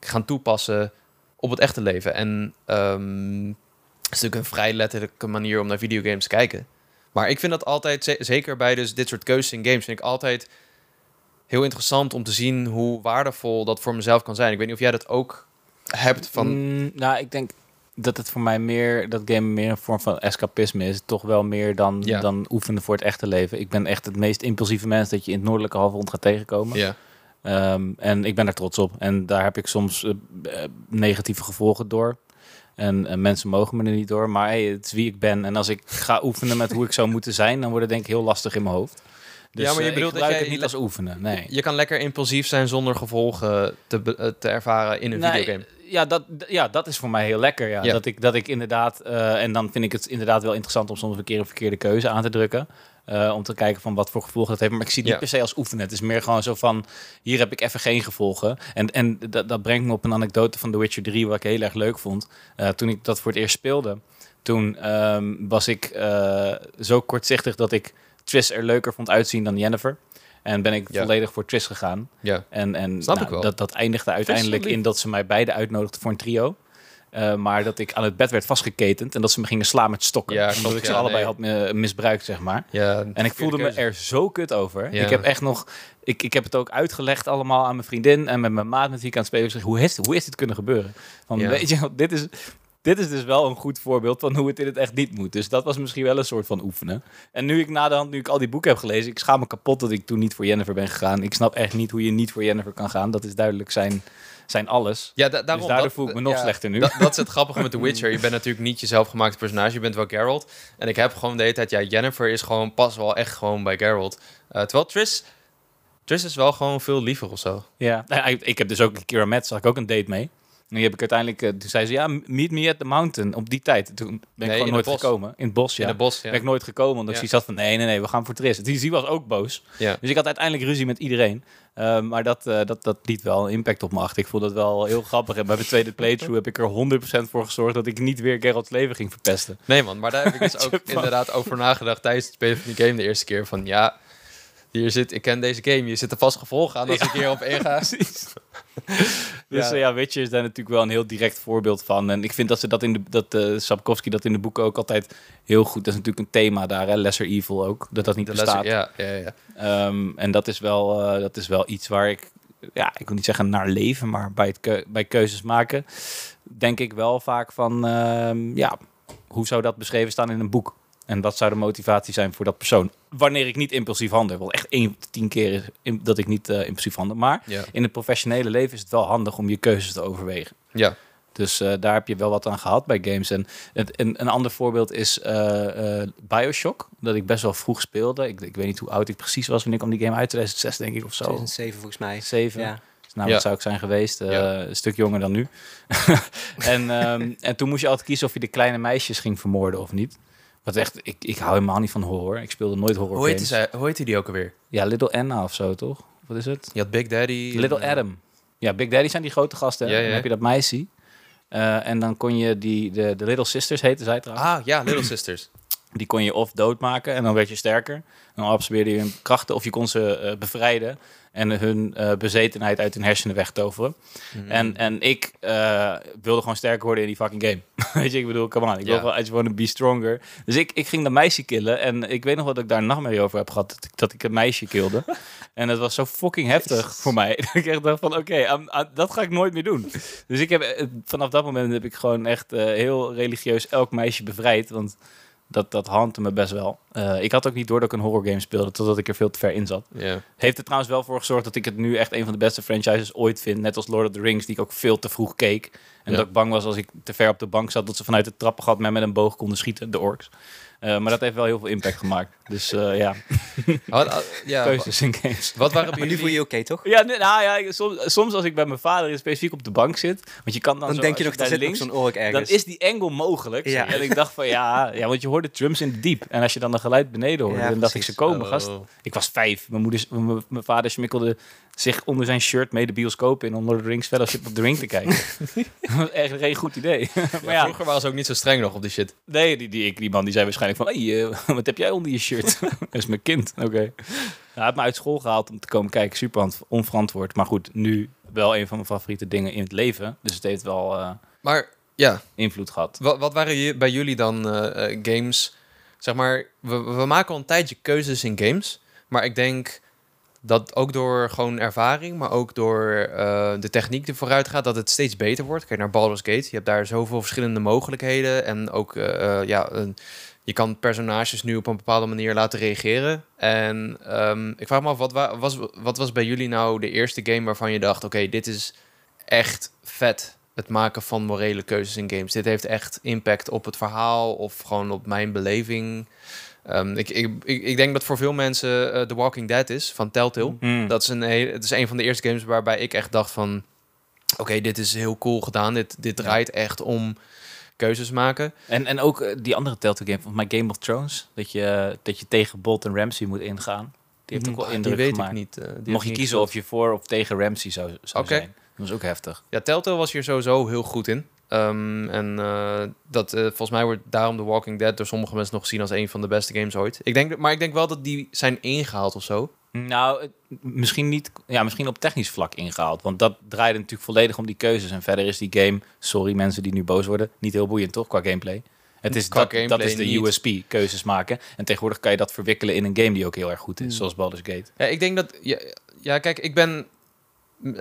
gaan toepassen op het echte leven. En um, het is natuurlijk een vrij letterlijke manier om naar videogames te kijken. Maar ik vind dat altijd, zeker bij dus dit soort keuzes in games, vind ik altijd heel interessant om te zien hoe waardevol dat voor mezelf kan zijn. Ik weet niet of jij dat ook hebt van...
Mm, nou, ik denk dat het voor mij meer, dat game meer een vorm van escapisme is. Toch wel meer dan, ja. dan oefenen voor het echte leven. Ik ben echt het meest impulsieve mens dat je in het noordelijke halfrond gaat tegenkomen. Ja. Um, en ik ben er trots op. En daar heb ik soms uh, negatieve gevolgen door. En uh, mensen mogen me er niet door. Maar hey, het is wie ik ben. En als ik ga oefenen met hoe ik zou moeten zijn, dan wordt het denk ik heel lastig in mijn hoofd. Dus, ja, maar je uh, bedoelt dat het niet als oefenen. Nee.
Je kan lekker impulsief zijn zonder gevolgen te, uh, te ervaren in een nee, videogame.
Ja dat, ja, dat is voor mij heel lekker. Ja. ja. Dat, ik, dat ik inderdaad, uh, en dan vind ik het inderdaad wel interessant om soms een keer een verkeerde keuze aan te drukken. Uh, om te kijken van wat voor gevolgen dat heeft. Maar ik zie het niet per se als oefenen. Het is meer gewoon zo van, hier heb ik even geen gevolgen. En, en dat, dat brengt me op een anekdote van The Witcher 3, wat ik heel erg leuk vond. Uh, toen ik dat voor het eerst speelde, toen um, was ik zo kortzichtig dat ik Tris er leuker vond uitzien dan Jennifer. En ben ik volledig voor Tris gegaan. Ja. En, en Snap nou, ik wel. Dat, dat eindigde uiteindelijk in dat ze mij beide uitnodigden voor een trio. Uh, maar dat ik aan het bed werd vastgeketend en dat ze me gingen slaan met stokken. Ja, omdat ik ze allebei had misbruikt, zeg maar. Ja, en ik voelde me er zo kut over. Ik heb echt nog... Ik, ik heb het ook uitgelegd allemaal aan mijn vriendin en met mijn maat met wie ik aan het spelen zeg, hoe is, hoe is dit kunnen gebeuren? Van, weet je, dit is, dit is dus wel een goed voorbeeld van hoe het in het echt niet moet. Dus dat was misschien wel een soort van oefenen. En nu ik na de hand, nu ik al die boeken heb gelezen, ik schaam me kapot dat ik toen niet voor Jennifer ben gegaan. Ik snap echt niet hoe je niet voor Jennifer kan gaan. Dat is duidelijk zijn, zijn alles. Ja, da daarom, dus daardoor voel ik me nog slechter nu.
Dat, dat is het grappige met The Witcher. Je bent natuurlijk niet jezelf gemaakte personage. Je bent wel Geralt. En ik heb gewoon de hele tijd, ja, Jennifer is gewoon pas wel echt gewoon bij Geralt. Uh, terwijl Tris, Tris is wel gewoon veel liever of zo.
Ja, ik heb dus ook een keer met, zag ik ook een date mee. Die heb ik uiteindelijk, uh, toen zei ze, ja, meet me at the mountain, op die tijd. Toen ben ik gewoon nooit gekomen. In het bos, ja. In het bos, ja. Ben ik nooit gekomen, omdat ja. ik zat van, nee, nee, nee, we gaan voor Tris. Die, die was ook boos. Ja. Dus ik had uiteindelijk ruzie met iedereen. Uh, maar dat, uh, dat, dat liet wel een impact op me achter. Ik vond dat wel heel grappig. En bij mijn tweede playthrough heb ik er 100% voor gezorgd dat ik niet weer Geralt's leven ging verpesten.
Nee man, maar daar heb ik dus <laughs> ook inderdaad over nagedacht tijdens het spelen van die game de eerste keer. Van ja, hier zit, ik ken deze game, je zit er vast gevolgen aan als ik hier op inga. Precies. <laughs>
dus ja. ja, Witcher is daar natuurlijk wel een heel direct voorbeeld van. En ik vind dat ze dat in de dat uh, Sapkowski dat in de boeken ook altijd heel goed. Dat is natuurlijk een thema daar, hè? Lesser Evil ook. Dat dat niet de bestaat.
Lesser, ja, ja, ja.
Um, en dat is wel, uh, dat is wel iets waar ik, ja, ik wil niet zeggen naar leven, maar bij, het keu bij keuzes maken, denk ik wel vaak van, uh, ja, hoe zou dat beschreven staan in een boek? En wat zou de motivatie zijn voor dat persoon? Wanneer ik niet impulsief handel. Wel echt één tien keer dat ik niet uh, impulsief handel. Maar in het professionele leven is het wel handig om je keuzes te overwegen. Ja. Dus uh, daar heb je wel wat aan gehad bij games. En, het, en een ander voorbeeld is uh, Bioshock. Dat ik best wel vroeg speelde. Ik, ik weet niet hoe oud ik precies was wanneer kwam die game uit. 2006 denk ik of zo.
2007 volgens mij.
7. Ja. Dus nou, ja. zou ik zijn geweest. Ja. Een stuk jonger dan nu. <laughs> en, um, en toen moest je altijd kiezen of je de kleine meisjes ging vermoorden of niet. Wat echt, ik, ik hou helemaal niet van horror. Ik speelde nooit horror
hoe heet, hij, hoe heet die ook alweer?
Ja, Little Anna of zo, toch? Wat is het?
Je had Big Daddy.
Little Adam. Ja, Big Daddy zijn die grote gasten. Ja, ja. Dan heb je dat meisje. en dan kon je die, de, de Little Sisters heten zij trouwens.
Ah, ja, Little Sisters.
Die kon je of doodmaken en dan werd je sterker. Dan absorbeerde je hun krachten of je kon ze bevrijden en hun uh, bezetenheid uit hun hersenen wegtoveren. Mm en, en ik uh, wilde gewoon sterker worden in die fucking game. <laughs> Weet je, ik bedoel, come on, ik wil gewoon, I just want to be stronger. Dus ik, ik ging dat meisje killen en ik weet nog wat ik daar een nachtmerrie over heb gehad, dat ik, dat ik een meisje kilde. <laughs> en dat was zo fucking heftig voor mij. <laughs> dat ik echt dacht van, oké, okay, dat ga ik nooit meer doen. Dus ik heb, eh, vanaf dat moment heb ik gewoon echt uh, heel religieus elk meisje bevrijd, want dat, dat hantte me best wel. Uh, ik had ook niet door dat ik een horror game speelde, totdat ik er veel te ver in zat.
Yeah.
Heeft er trouwens wel voor gezorgd dat ik het nu echt een van de beste franchises ooit vind. Net als Lord of the Rings, die ik ook veel te vroeg keek. En dat ik bang was als ik te ver op de bank zat, dat ze vanuit het trappengat mij met een boog konden schieten, de orks. Uh, maar dat heeft wel heel veel impact gemaakt. Dus uh, ja. <laughs>
Wat, uh, ja.
Keuzes in games.
Wat waren
jullie... voel je oké, okay, toch?
Ja, nou ja, soms, soms, als ik bij mijn vader specifiek op de bank zit, want je kan dan,
dan
zo,
denk je nog, dat zit links, zo'n ork ergens.
Dan is die angle mogelijk. Ja. En ik dacht van ja, ja, want je hoorde drums in de diep. En als je dan een geluid beneden hoorde, ja, dan dacht ik ze komen, oh. gast. Ik was vijf. Mijn, moeder, mijn vader smikkelde zich onder zijn shirt mee de bioscoop in om Lord of the Rings Fellowship of the Ring te kijken. dat was <laughs> <laughs> echt geen goed idee.
maar ja, vroeger was ze ook niet zo streng nog op die shit.
Nee, die, die, die man die zei waarschijnlijk van, hey, uh, <laughs> wat heb jij onder je shirt? <laughs> dat is mijn kind. Oké. Okay. Hij had me uit school gehaald om te komen kijken. Super onverantwoord. Maar goed, nu wel een van mijn favoriete dingen in het leven. Dus het heeft wel uh,
maar, ja.
invloed gehad.
Wat, wat waren bij jullie dan uh, games? Zeg maar, we, we maken al een tijdje keuzes in games. Maar ik denk dat ook door gewoon ervaring, maar ook door uh, de techniek die vooruit gaat, dat het steeds beter wordt. Kijk naar Baldur's Gate. Je hebt daar zoveel verschillende mogelijkheden. En ook, uh, ja, een, je kan personages nu op een bepaalde manier laten reageren. En um, ik vraag me af, wat, was, wat was bij jullie nou de eerste game waarvan je dacht: oké, okay, dit is echt vet. Het maken van morele keuzes in games. Dit heeft echt impact op het verhaal of gewoon op mijn beleving. Um, ik, ik, ik, denk dat voor veel mensen uh, The Walking Dead is van Telltale. Mm. Dat is een, het is een van de eerste games waarbij ik echt dacht van... Oké, dit is heel cool gedaan. Dit, dit draait echt om keuzes maken.
En, en ook uh, die andere Telltale game van My Game of Thrones. Dat je, dat je tegen Bolton Ramsey moet ingaan. Die heeft ook wel indruk
die weet
gemaakt.
Ik niet, uh,
Mocht je kiezen of je voor of tegen Ramsey zou, zou okay. zijn. Dat was ook heftig.
Ja, Telltale was hier sowieso heel goed in. Um, en uh, dat, uh, volgens mij wordt daarom The Walking Dead door sommige mensen nog gezien als een van de beste games ooit. Ik denk, maar ik denk wel dat die zijn ingehaald of zo.
Nou, misschien niet, ja, misschien op technisch vlak ingehaald. Want dat draaide natuurlijk volledig om die keuzes. En verder is die game, sorry mensen die nu boos worden, niet heel boeiend toch qua gameplay. Het is dat, dat is de niet. USP, keuzes maken. En tegenwoordig kan je dat verwikkelen in een game die ook heel erg goed is, hmm. zoals Baldur's Gate.
Ja, ik denk dat, ja, ja kijk, ik ben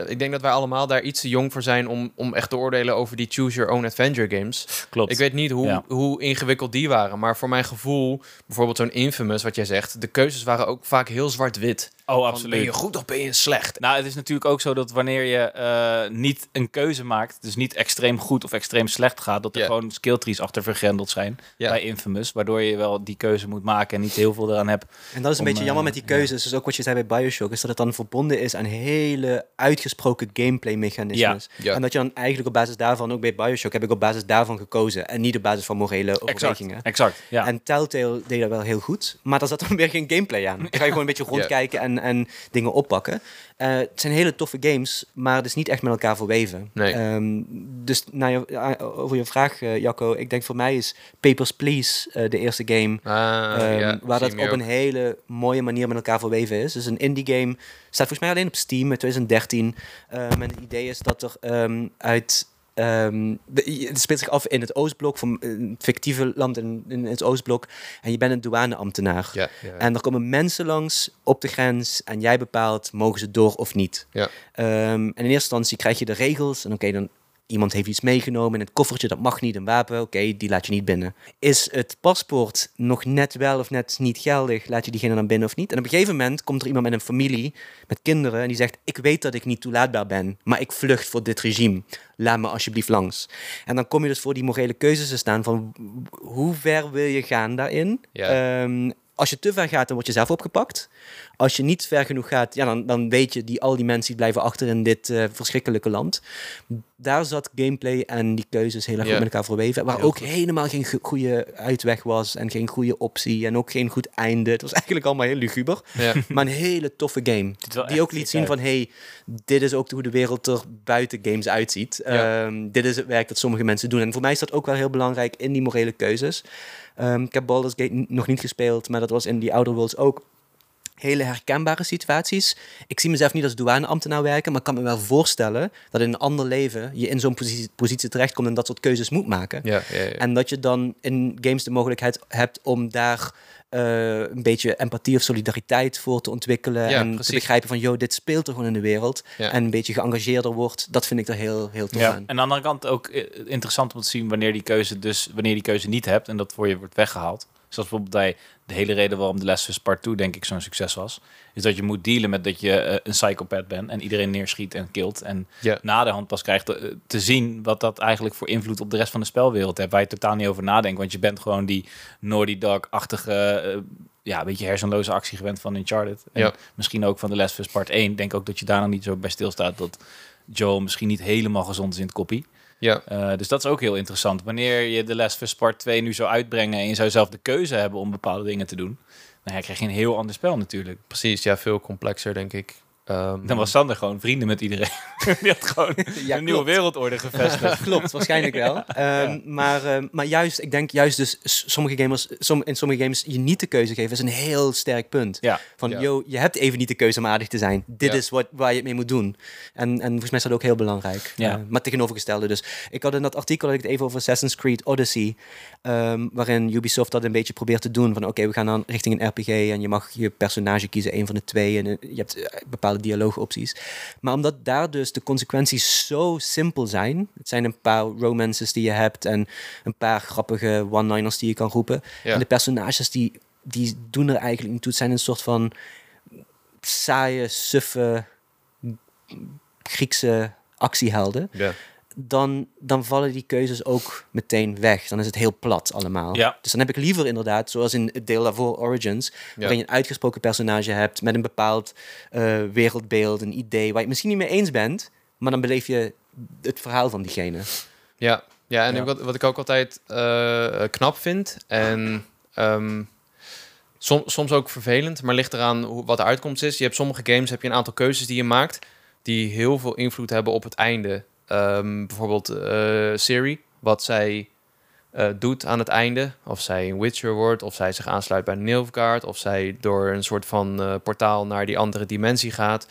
ik denk dat wij allemaal daar iets te jong voor zijn om, om echt te oordelen over die Choose Your Own Adventure games.
Klopt.
Ik weet niet hoe, hoe ingewikkeld die waren, maar voor mijn gevoel, bijvoorbeeld zo'n Infamous, wat jij zegt, de keuzes waren ook vaak heel zwart-wit.
Oh, absoluut.
ben je goed of ben je slecht?
Nou, het is natuurlijk ook zo dat wanneer je uh, niet een keuze maakt, dus niet extreem goed of extreem slecht gaat, dat er yeah. gewoon skilltrees achter vergrendeld zijn yeah. bij Infamous, waardoor je wel die keuze moet maken en niet heel veel eraan hebt.
En dat is een beetje jammer met die keuzes. Dus ook wat je zei bij Bioshock, is dat het dan verbonden is aan hele uitgesproken gameplay mechanismes. Ja. En dat je dan eigenlijk op basis daarvan, ook bij Bioshock, heb ik op basis daarvan gekozen en niet op basis van morele overwegingen.
Exact, exact ja.
En Telltale deed dat wel heel goed, maar daar zat dan <laughs> weer geen gameplay aan. Dan ga je gewoon een beetje rondkijken en en dingen oppakken. Uh, het zijn hele toffe games, maar het is niet echt met elkaar verweven.
Nee. Um,
dus nou, je, over je vraag, uh, Jacco, ik denk voor mij is Papers, Please de eerste game.
Ah, um, ja,
waar dat op ook. een hele mooie manier met elkaar verweven is. Dus een indie game staat volgens mij alleen op Steam in 2013. Um, en het idee is dat er uit Um, het speelt zich af in het Oostblok, van een fictieve land in, in het Oostblok. En je bent een douaneambtenaar.
Ja, ja, ja.
En er komen mensen langs op de grens en jij bepaalt, mogen ze door of niet.
Ja.
Um, en in eerste instantie krijg je de regels en oké, okay, dan Iemand heeft iets meegenomen in het koffertje, dat mag niet, een wapen, oké, die laat je niet binnen. Is het paspoort nog net wel of net niet geldig, laat je diegene dan binnen of niet? En op een gegeven moment komt er iemand met een familie, met kinderen, en die zegt, ik weet dat ik niet toelaatbaar ben, maar ik vlucht voor dit regime. Laat me alsjeblieft langs. En dan kom je dus voor die morele keuzes te staan van, hoe ver wil je gaan daarin?
Ja.
Um, als je te ver gaat, dan word je zelf opgepakt. Als je niet ver genoeg gaat, ja, dan, dan weet je die al die mensen die blijven achter in dit uh, verschrikkelijke land. Daar zat gameplay en die keuzes heel erg goed met elkaar verweven. Waar ook helemaal geen goede uitweg was en geen goede optie en ook geen goed einde. Het was eigenlijk allemaal heel luguber. Ja. <laughs> Maar een hele toffe game. Die ook liet zien van, hey, dit is ook hoe de wereld er buiten games uitziet. Um, dit is het werk dat sommige mensen doen. En voor mij is dat ook wel heel belangrijk in die morele keuzes. Um, ik heb Baldur's Gate nog niet gespeeld, maar dat was in die Outer Worlds ook hele herkenbare situaties. Ik zie mezelf niet als douaneambtenaar werken, maar ik kan me wel voorstellen dat in een ander leven je in zo'n positie, positie terechtkomt en dat soort keuzes moet maken. Ja, ja, ja. En dat je dan in games de mogelijkheid hebt om daar uh, een beetje empathie of solidariteit voor te ontwikkelen. en te begrijpen van, joh, dit speelt er gewoon in de wereld. En een beetje geëngageerder wordt. Dat vind ik er heel, heel tof ja. aan. En
aan de andere kant ook eh, interessant om te zien wanneer die keuze dus wanneer die keuze niet hebt en dat voor je wordt weggehaald. Zoals bijvoorbeeld bij de hele reden waarom de Les Part 2 denk ik zo'n succes was. Is dat je moet dealen met dat je uh, een psychopath bent en iedereen neerschiet en kilt. En ja. na de hand pas krijgt te, te, zien wat dat eigenlijk voor invloed op de rest van de spelwereld heeft. Waar je totaal niet over nadenkt. Want je bent gewoon die Naughty Dog-achtige... Uh, ja, een beetje hersenloze actie gewend van Uncharted. En misschien ook van de Les Part 1. Ik denk ook dat je daar nog niet zo bij stilstaat dat Joel misschien niet helemaal gezond is in het koppie. Ja. Uh, dus dat is ook heel interessant. Wanneer je de Last of Us Part 2 nu zou uitbrengen en je zou zelf de keuze hebben om bepaalde dingen te doen, dan krijg je een heel ander spel natuurlijk.
Precies, ja, veel complexer denk ik.
Um, dan was Sander gewoon vrienden met iedereen. <laughs> Die had gewoon <laughs> een nieuwe wereldorde gevestigd. <laughs>
klopt, waarschijnlijk wel. Ehm, maar, ehm, maar juist, ik denk juist dus sommige gamers, som, in sommige games je niet de keuze geven, is een heel sterk punt. Ja. Van, yo, je hebt even niet de keuze om aardig te zijn. Dit is wat, waar je het mee moet doen. En, en volgens mij is dat ook heel belangrijk. Ja. Uh, maar tegenovergestelde dus. Ik had in dat artikel had ik het even over Assassin's Creed Odyssey. waarin Ubisoft dat een beetje probeert te doen. Van oké, we gaan dan richting een RPG en je mag je personage kiezen, een van de twee. En je hebt uh, bepaalde dialoogopties. Maar omdat daar dus de consequenties zo simpel zijn. Het zijn een paar romances die je hebt en een paar grappige one-liners die je kan roepen. En de personages die, die doen er eigenlijk niet toe. Het zijn een soort van saaie, suffe Griekse actiehelden. Ja dan, dan vallen die keuzes ook meteen weg. Dan is het heel plat allemaal. Ja. Dus dan heb ik liever inderdaad, zoals in het deel daarvoor Origins, waarin je een uitgesproken personage hebt met een bepaald uh, wereldbeeld, een idee waar je het misschien niet mee eens bent, maar dan beleef je het verhaal van diegene.
Ja, ja en Wat, wat ik ook altijd uh, knap vind en um, soms ook vervelend, maar ligt eraan hoe, wat de uitkomst is. Je hebt sommige games, heb je een aantal keuzes die je maakt, die heel veel invloed hebben op het einde Um, bijvoorbeeld uh, Siri, wat zij uh, doet aan het einde. Of zij een Witcher wordt, of zij zich aansluit bij Nilfgaard, of zij door een soort van uh, portaal naar die andere dimensie gaat.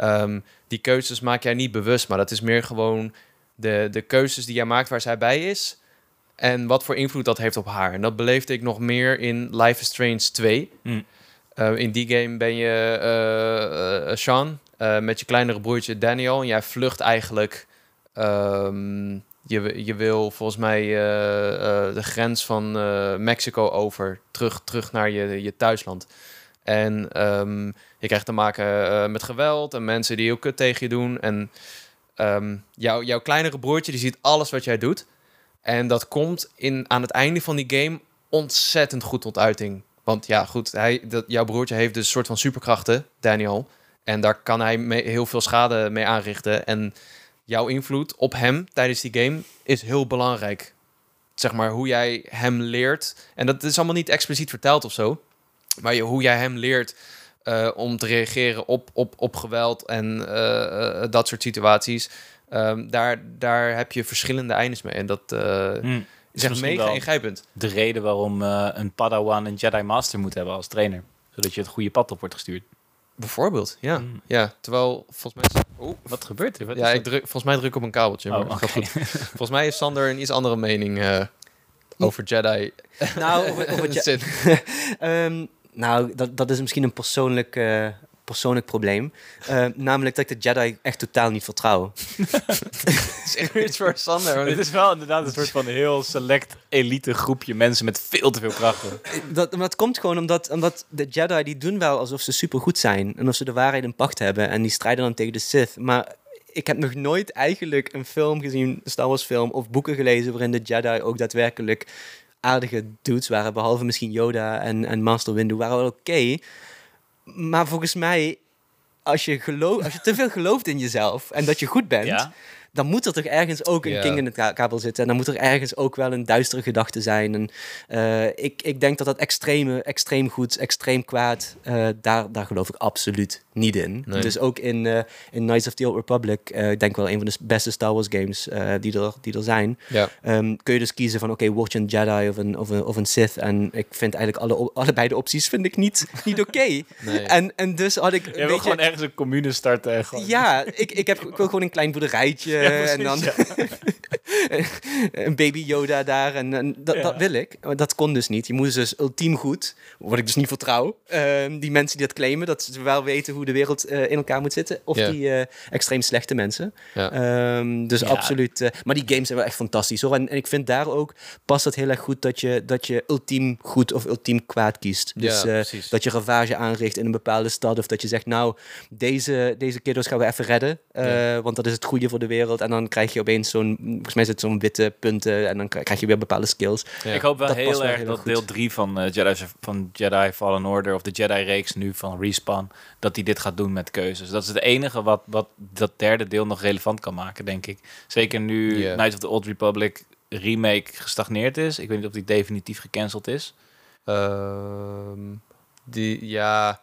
Um, die keuzes maak jij niet bewust, maar dat is meer gewoon de, de keuzes die jij maakt waar zij bij is. En wat voor invloed dat heeft op haar. En dat beleefde ik nog meer in Life is Strange 2. Mm. in die game ben je Sean met je kleinere broertje Daniel. En jij vlucht eigenlijk Um, je, je wil volgens mij uh, uh, de grens van uh, Mexico over, terug, terug naar je, je thuisland. En um, je krijgt te maken met geweld en mensen die heel kut tegen je doen. En um, jou, jouw kleinere broertje die ziet alles wat jij doet. En dat komt in, aan het einde van die game ontzettend goed tot uiting. Want ja, goed, hij, dat, jouw broertje heeft dus een soort van superkrachten, Daniel. En daar kan hij heel veel schade mee aanrichten. En jouw invloed op hem tijdens die game is heel belangrijk. Zeg maar hoe jij hem leert. En dat is allemaal niet expliciet verteld of zo. Maar je, hoe jij hem leert uh, om te reageren op, op, op geweld en uh, dat soort situaties. Um, daar, daar heb je verschillende eindes mee. En dat hmm. is echt mega ingrijpend.
De reden waarom een Padawan een Jedi Master moet hebben als trainer. Zodat je het goede pad op wordt gestuurd.
Bijvoorbeeld, ja. Mm. ja. Terwijl, volgens mij...
Oh, wat gebeurt er? Wat
ja, ik druk, volgens mij druk ik op een kabeltje. Oh, maar goed. <laughs> volgens mij heeft Sander een iets andere mening uh, over Jedi.
Nou, <laughs> over, over um, <laughs> nou dat, dat is misschien een persoonlijk... Uh, persoonlijk probleem. Uh, namelijk dat ik de Jedi echt totaal niet vertrouw. <laughs>
is echt iets voor Sander. Het is wel inderdaad een soort van heel select elite groepje mensen met veel te veel krachten.
Dat, komt gewoon omdat, omdat de Jedi die doen wel alsof ze super goed zijn. En of ze de waarheid in pacht hebben. En die strijden dan tegen de Sith. Maar ik heb nog nooit eigenlijk een film gezien, een Star Wars film of boeken gelezen waarin de Jedi ook daadwerkelijk aardige dudes waren, behalve misschien Yoda en, en Master Windu, waren wel oké. Maar volgens mij, als je, geloof, als je te veel gelooft in jezelf en dat je goed bent, ja dan moet er toch ergens ook een king in het kabel zitten. En dan moet er ergens ook wel een duistere gedachte zijn. En uh, ik, ik denk dat dat extreme, extreem goed, extreem kwaad, uh, daar, daar geloof ik absoluut niet in. Dus ook in, uh, in Knights of the Old Republic, ik denk wel een van de beste Star Wars games die, er, die er zijn. Ja. Um, kun je dus kiezen van oké, okay, word je een Jedi of een, of een, of een Sith. En ik vind eigenlijk alle, allebei de opties vind ik niet, <laughs> niet oké. Okay. Nee. en, en dus had ik.
Je wil beetje... gewoon ergens een commune starten. gewoon.
Ja, ik, ik, heb, ik wil gewoon een klein boerderijtje <laughs> en dan <laughs> een baby Yoda daar. En, en dat, dat, wil ik. Maar dat kon dus niet. Je moest dus ultiem goed, wat ik dus niet vertrouw. Uh, die mensen die dat claimen, dat ze wel weten hoe de wereld uh, in elkaar moet zitten. Of die uh, extreem slechte mensen. Um, dus absoluut. Eh, maar die games zijn wel echt fantastisch hoor. En, en, ik vind daar ook past het heel erg goed dat je, dat je ultiem goed of ultiem kwaad kiest. Dus dat je ravage aanricht in een bepaalde stad. Of dat je zegt, nou, deze, deze kiddo's gaan we even redden. Want dat is het goede voor de wereld. En dan krijg je opeens zo'n, volgens mij zit zo'n witte punten en dan krijg je weer bepaalde skills.
Ik hoop wel heel erg dat deel 3 van, uh, Jedi, van Jedi Fallen Order of de Jedi-reeks nu van Respawn, dat die dit gaat doen met keuzes. Dat is het enige wat, wat dat derde deel nog relevant kan maken, denk ik. Zeker nu yeah. Knights of the Old Republic remake gestagneerd is. Ik weet niet of die definitief gecanceld is.
Uh, die, ja,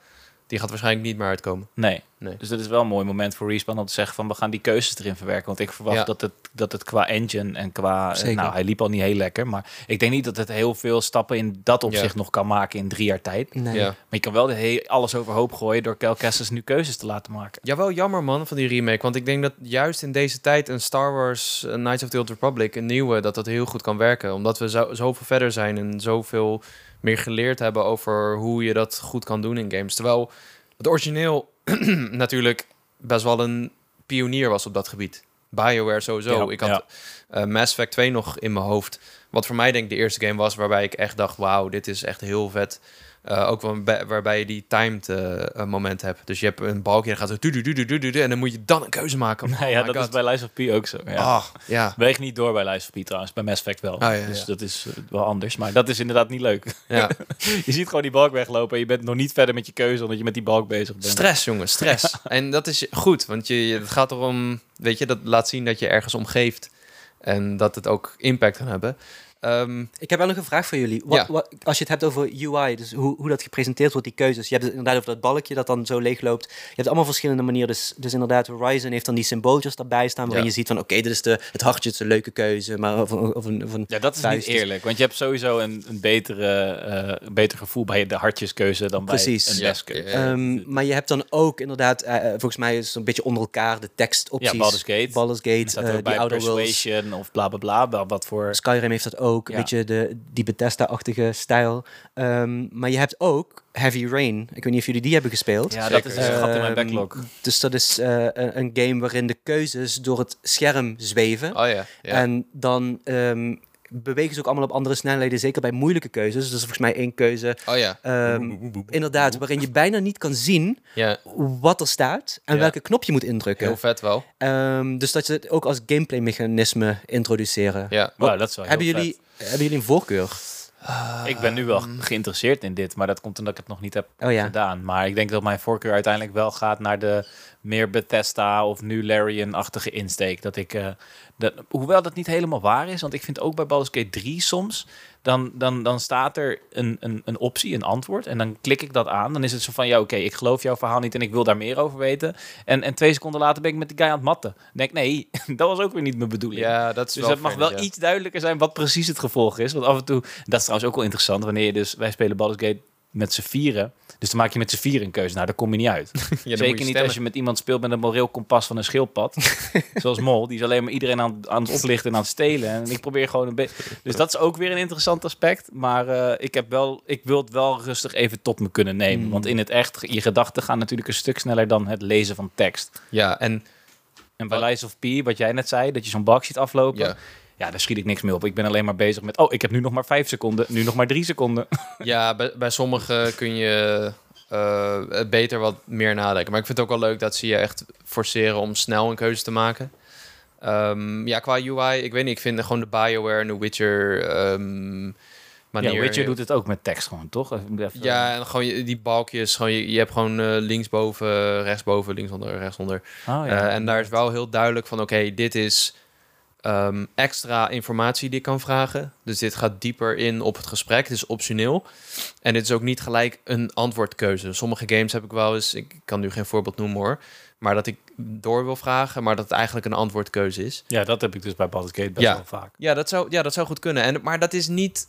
die gaat waarschijnlijk niet meer uitkomen.
Nee. nee. Dus dat is wel een mooi moment voor Respawn om te zeggen van we gaan die keuzes erin verwerken. Want ik verwacht dat, het, dat het qua engine en qua... Zeker. Nou, hij liep al niet heel lekker. Maar ik denk niet dat het heel veel stappen in dat opzicht nog kan maken in drie jaar tijd. Nee. Ja. Maar je kan wel de heel, alles overhoop gooien door Kel Kessis nu keuzes te laten maken.
Ja, wel jammer man van die remake. Want ik denk dat juist in deze tijd een Star Wars een Knights of the Old Republic, een nieuwe, dat dat heel goed kan werken. Omdat we zo, zoveel verder zijn en zoveel meer geleerd hebben over hoe je dat goed kan doen in games. Terwijl het origineel <clears throat> natuurlijk best wel een pionier was op dat gebied. BioWare sowieso. ik had uh, Mass Effect 2 nog in mijn hoofd. Wat voor mij denk ik de eerste game was waarbij ik echt dacht... wauw, dit is echt heel vet. Uh, ook waarbij je die timed uh, moment hebt. Dus je hebt een balkje en gaat zo... Du, du, du, du, en dan moet je dan een keuze maken.
Oh ja, dat is bij Lies of P ook zo. Ja. Oh, ja. Weeg niet door bij Lies of P trouwens. Bij Mass Effect wel. Oh, ja, dus dat is wel anders. Maar dat is inderdaad niet leuk. Ja. <laughs> je ziet gewoon die balk weglopen... en je bent nog niet verder met je keuze... omdat je met die balk bezig bent.
Stress, jongen. Stress. en dat is goed. Want je, het gaat erom... Weet je, dat laat zien dat je ergens omgeeft. En dat het ook impact kan hebben.
Um, ik heb wel nog een vraag voor jullie. Wat, wat, als je het hebt over UI, dus hoe, hoe dat gepresenteerd wordt, die keuzes. Je hebt het inderdaad over dat balkje dat dan zo leeg loopt. Je hebt allemaal verschillende manieren. Dus, dus inderdaad, Horizon heeft dan die symbooltjes daarbij staan, waarin je ziet van, oké, dit is de, het hartje, het is een leuke keuze. Maar of, of, een, of een
ja, dat is niet eerlijk. Want je hebt sowieso een, een, betere, uh, een beter gevoel bij de hartjeskeuze dan bij een deskeuze.
Um, maar je hebt dan ook inderdaad, uh, volgens mij is het een beetje onder elkaar de tekstopties.
Ja, Baldur's Gate.
Baldur's Gate, uh,
die Outer Persuasion of bla bla bla. Wat voor...
Skyrim heeft dat ook. Ja. Weet je, de, die Bethesda-achtige stijl. Um, maar je hebt ook Heavy Rain. Ik weet niet of jullie die hebben gespeeld.
Ja, dat is een gat in mijn ehm, backlog.
Dus dat is uh, een game waarin de keuzes door het scherm zweven.
Oh ja. ja.
En dan um, bewegen ze ook allemaal op andere snelheden, zeker bij moeilijke keuzes. Dus volgens mij één keuze.
Oh ja.
Um, inderdaad, waarin je bijna niet kan zien ja. wat er staat en welke knop je moet indrukken.
Heel vet wel.
Um, dus dat ze het ook als gameplay mechanisme introduceren.
Ja,
wow, dat is wel hebben jullie. Hebben jullie een voorkeur?
Ik ben nu wel geïnteresseerd in dit, maar dat komt omdat ik het nog niet heb oh, ja. gedaan. Maar ik denk dat mijn voorkeur uiteindelijk wel gaat naar de meer Bethesda of nu Larian-achtige insteek. Dat ik, uh, dat, hoewel dat niet helemaal waar is, want ik vind ook bij Baldur's Gate 3 soms, dan, dan, dan staat er een, een, een optie, een antwoord, en dan klik ik dat aan. Dan is het zo van, ja oké, ik geloof jouw verhaal niet en ik wil daar meer over weten. En, en twee seconden later ben ik met die guy aan het matten. Dan denk nee, <laughs> dat was ook weer niet mijn bedoeling.
Ja, dat is
dus het mag wel iets duidelijker zijn wat precies het gevolg is. Want af en toe, dat is trouwens ook wel interessant, wanneer je dus, wij spelen Baldur's Gate met z'n vieren. Dus dan maak je met z'n vieren een keuze. Nou, daar kom je niet uit. <laughs> Zeker niet als je met iemand speelt met een moreel kompas van een schildpad. <laughs> zoals Mol. Die is alleen maar iedereen aan, aan het oplichten en aan het stelen. En ik probeer gewoon een beetje... Dus dat is ook weer een interessant aspect. Maar uh, ik, heb wel, ik wil het wel rustig even tot me kunnen nemen. Hmm. Want in het echt, je gedachten gaan natuurlijk een stuk sneller dan het lezen van tekst.
Ja, en...
En bij Lies of P, wat jij net zei, dat je zo'n bak ziet aflopen. Ja ja, daar schiet ik niks meer op. Ik ben alleen maar bezig met, oh, ik heb nu nog maar vijf seconden, nu nog maar drie seconden. <laughs>
Ja, bij, bij sommigen kun je uh, beter wat meer nadenken. Maar ik vind het ook wel leuk dat ze je echt forceren om snel een keuze te maken. Um, ja, qua UI, ik weet niet, ik vind gewoon de BioWare en The Witcher... Um,
manier. Ja, Witcher doet het ook met tekst gewoon, toch?
Ja, en gewoon die balkjes, gewoon, je, je hebt gewoon uh, linksboven, rechtsboven, linksonder, rechtsonder. Oh, ja. en daar is wel heel duidelijk van, oké, dit is Ehm, extra informatie die ik kan vragen. Dus dit gaat dieper in op het gesprek. Het is optioneel. En dit is ook niet gelijk een antwoordkeuze. Sommige games heb ik wel eens, ik kan nu geen voorbeeld noemen hoor, maar dat ik door wil vragen, maar dat het eigenlijk een antwoordkeuze is.
Ja, dat heb ik dus bij Baldur's Gate best wel vaak.
Ja, dat zou, ja, dat zou goed kunnen. En, maar dat is niet,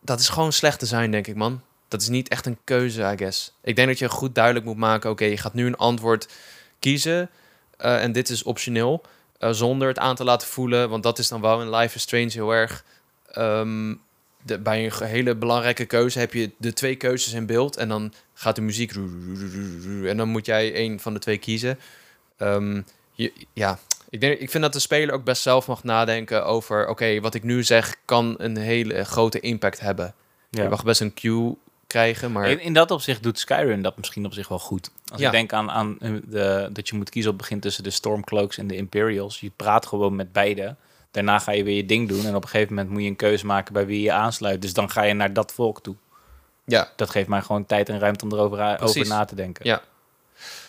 dat is gewoon slecht zijn, denk ik, man. Dat is niet echt een keuze, I guess. Ik denk dat je goed duidelijk moet maken, oké, je gaat nu een antwoord kiezen uh, en dit is optioneel. Uh, zonder het aan te laten voelen. Want dat is dan wel in Life is Strange heel erg. Ehm, de, bij een hele belangrijke keuze heb je de twee keuzes in beeld. En dan gaat de muziek. En dan moet jij een van de twee kiezen. Um, je, ja, ik, denk, ik vind dat de speler ook best zelf mag nadenken over... oké, wat ik nu zeg kan een hele grote impact hebben. Ja. Je mag best een cue krijgen. Maar...
In, in, dat opzicht doet Skyrim dat misschien op zich wel goed. Als ik denk aan, aan de, dat je moet kiezen op het begin tussen de Stormcloaks en de Imperials. Je praat gewoon met beide. Daarna ga je weer je ding doen. En op een gegeven moment moet je een keuze maken bij wie je aansluit. Dus dan ga je naar dat volk toe. Ja. Dat geeft mij gewoon tijd en ruimte om erover over na te denken.
Ja.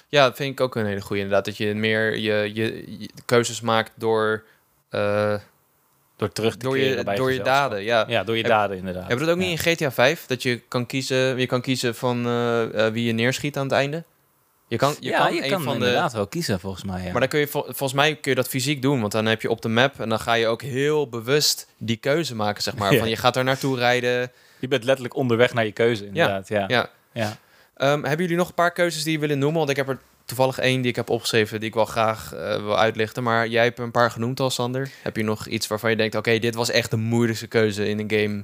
Ja, dat vind ik ook een hele goede inderdaad. Dat je meer je, je, keuzes maakt door... Uh,
door terug te
door je, door je daden, ja.
Ja, door je daden inderdaad.
Hebben we dat ook niet in GTA 5? Dat je kan kiezen, je kan kiezen van uh, wie je neerschiet aan het einde?
Je kan, je ja, kan, je kan van inderdaad wel kiezen volgens mij. Ja.
Maar dan kun je volgens mij kun je dat fysiek doen, want dan heb je op de map en dan ga je ook heel bewust die keuze maken, zeg maar. <laughs> Van je gaat er naartoe rijden.
Je bent letterlijk onderweg naar je keuze, inderdaad. Ja. ja.
ja. Um, hebben jullie nog een paar keuzes die je willen noemen? Want ik heb er toevallig één die ik heb opgeschreven, die ik wel graag uh, wil uitlichten. Maar jij hebt een paar genoemd al, Sander. Heb je nog iets waarvan je denkt, oké, dit was echt de moeilijkste keuze in een game?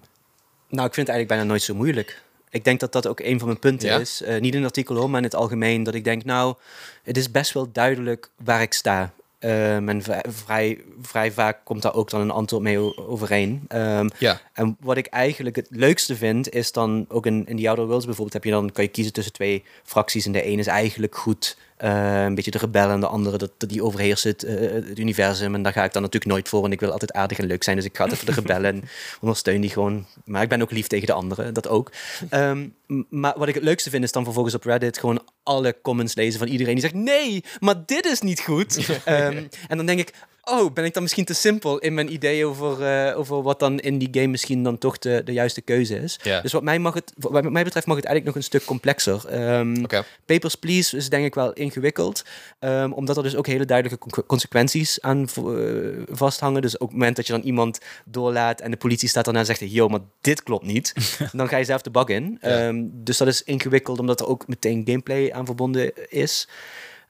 Nou, ik vind het eigenlijk bijna nooit zo moeilijk. Ik denk dat dat ook een van mijn punten is. Uh, niet in het artikel hoor, maar in het algemeen. Dat ik denk, nou, het is best wel duidelijk waar ik sta. Um, en vrij, vrij vaak komt daar ook dan een antwoord mee overeen. Um, ja. En wat ik eigenlijk het leukste vind, is dan ook in, in The Outer Worlds bijvoorbeeld, heb je dan, kan je kiezen tussen twee fracties. En de ene is eigenlijk goed uh, een beetje de rebellen en de andere, dat, dat die overheerst het, uh, het, universum. En daar ga ik dan natuurlijk nooit voor, want ik wil altijd aardig en leuk zijn. Dus ik ga altijd voor de rebellen en <laughs> ondersteun die gewoon. Maar ik ben ook lief tegen de anderen, dat ook. Um, maar wat ik het leukste vind, is dan vervolgens op Reddit gewoon alle comments lezen van iedereen die zegt: nee, maar dit is niet goed. um, <laughs> en dan denk ik: oh, ben ik dan misschien te simpel in mijn idee over, uh, over wat dan in die game misschien dan toch de, de juiste keuze is. Dus wat mij, mag het, wat mij betreft mag het eigenlijk nog een stuk complexer. Um, Papers, Please is denk ik wel ingewikkeld, um, omdat er dus ook hele duidelijke consequenties aan uh, vasthangen. Dus ook op het moment dat je dan iemand doorlaat en de politie staat daarna en zegt, yo, maar dit klopt niet, <laughs> dan ga je zelf de bug in. Um, dus dat is ingewikkeld, omdat er ook meteen gameplay aan verbonden is.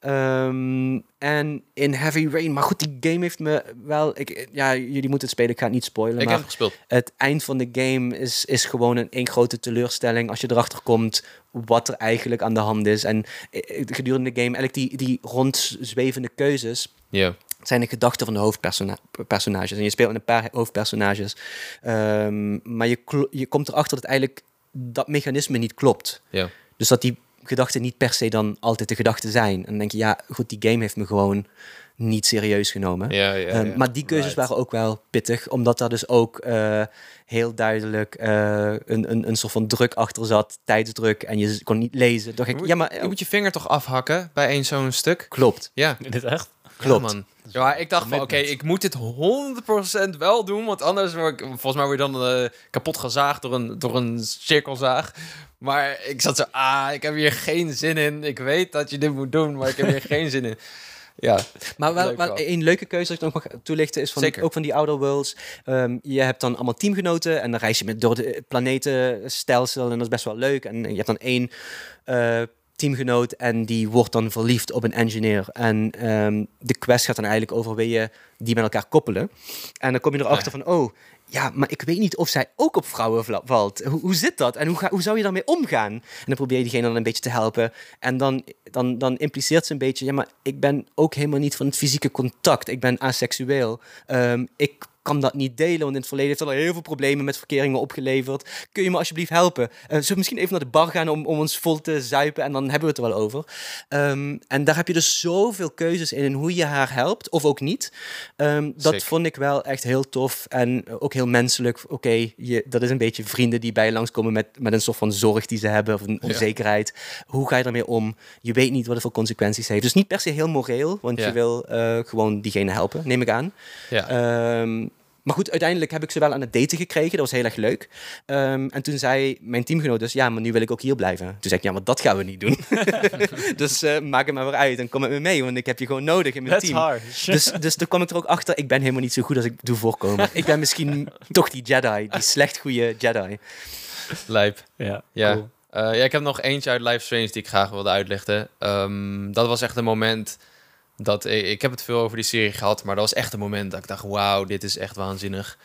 Um, en in Heavy Rain. Maar goed, die game heeft me wel. Ik, ja, jullie moeten het spelen. Ik ga het niet spoilen. Ik maar heb gespeeld. Het eind van de game is, is gewoon een één grote teleurstelling. Als je erachter komt wat er eigenlijk aan de hand is. En eh, gedurende de game, eigenlijk die, die rondzwevende keuzes. Yeah. Zijn de gedachten van de hoofdpersonages. En je speelt met een paar hoofdpersonages. Um, maar je, je komt erachter dat eigenlijk dat mechanisme niet klopt. Yeah. Dus dat die gedachten niet per se dan altijd de gedachten zijn. En dan denk je, ja, goed, die game heeft me gewoon niet serieus genomen. Ja, ja, ehm, maar die keuzes waren ook wel pittig, omdat daar dus ook uh, heel duidelijk uh, een, een, een soort van druk achter zat, tijdsdruk, en je kon niet lezen. Dacht ik, ja, maar
je moet je vinger toch afhakken bij één zo'n stuk?
Klopt.
Ja,
dit echt.
Klopt. man.
Ja, ik dacht van, oké, ik moet dit 100% wel doen, want anders word ik, volgens mij word je dan uh, kapot gezaagd door een, door een cirkelzaag. Maar ik zat zo, ah, ik heb hier geen zin in. Ik weet dat je dit moet doen, maar ik heb hier <laughs> geen zin in. Ja,
maar wel, wel, een leuke keuze dat ik nog mag toelichten is van, ook van die Outer Worlds. Um, je hebt dan allemaal teamgenoten en dan reis je met door de planetenstelsel en dat is best wel leuk. En je hebt dan één uh, teamgenoot en die wordt dan verliefd op een engineer. En um, de quest gaat dan eigenlijk over wil je die met elkaar koppelen. En dan kom je erachter van, oh, ja, maar ik weet niet of zij ook op vrouwen valt. Hoe, hoe zit dat? En hoe, ga, hoe zou je daarmee omgaan? En dan probeer je diegene dan een beetje te helpen. En dan, dan, dan impliceert ze een beetje... ja, maar ik ben ook helemaal niet van het fysieke contact. Ik ben aseksueel. Um, ik kan dat niet delen, want in het verleden heeft dat al heel veel problemen met verkeringen opgeleverd. Kun je me alsjeblieft helpen? Uh, zullen we misschien even naar de bar gaan om, om ons vol te zuipen en dan hebben we het er wel over. Ehm, en daar heb je dus zoveel keuzes in, in hoe je haar helpt, of ook niet. Um, dat vond ik wel echt heel tof en ook heel menselijk. Oké, dat is een beetje vrienden die bij je langskomen met, met een soort van zorg die ze hebben, of een onzekerheid. Hoe ga je daarmee om? Je weet niet wat het voor consequenties heeft. Dus niet per se heel moreel, want je wil uh, gewoon diegene helpen, neem ik aan. Ja. Um, maar goed, uiteindelijk heb ik ze wel aan het daten gekregen. Dat was heel erg leuk. Um, en toen zei mijn teamgenoot dus, ja, maar nu wil ik ook hier blijven. Toen zei ik, ja, maar dat gaan we niet doen. <laughs> dus uh, maak het maar weer uit en kom met me mee, want ik heb je gewoon nodig in mijn
That's
team.
Hard.
dus, dus toen kwam ik er ook achter, ik ben helemaal niet zo goed als ik doe voorkomen. ik ben misschien toch die Jedi, die slecht goede Jedi.
Lijp. Ja, ja. Cool. Uh, ja, ik heb nog eentje uit Life Strange die ik graag wilde uitleggen. Um, dat was echt een moment dat, ik heb het veel over die serie gehad, maar dat was echt een moment dat ik dacht, wauw, dit is echt waanzinnig.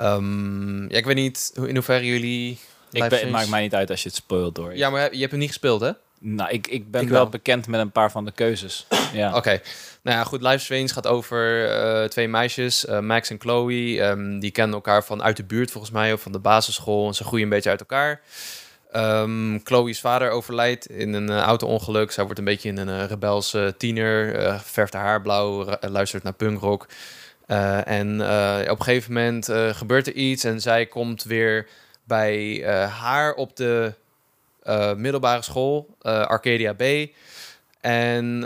Um, ja, ik weet niet in hoeverre jullie...
Ik ben, het maakt mij niet uit als je het spoilt door.
Ja, maar je hebt hem niet gespeeld, hè?
Nou, ik, ik ben wel, bekend met een paar van de keuzes. <clears throat> ja.
Oké. Nou ja, goed. Life Strange gaat over uh, twee meisjes, uh, Max en Chloe. Um, die kennen elkaar van uit de buurt volgens mij, of van de basisschool. En ze groeien een beetje uit elkaar. Um, Chloe's vader overlijdt in een uh, auto-ongeluk. Zij wordt een beetje een uh, rebelse tiener, uh, verft haar blauw, luistert naar punkrock. en op een gegeven moment gebeurt er iets en zij komt weer bij haar op de middelbare school, Arcadia B. En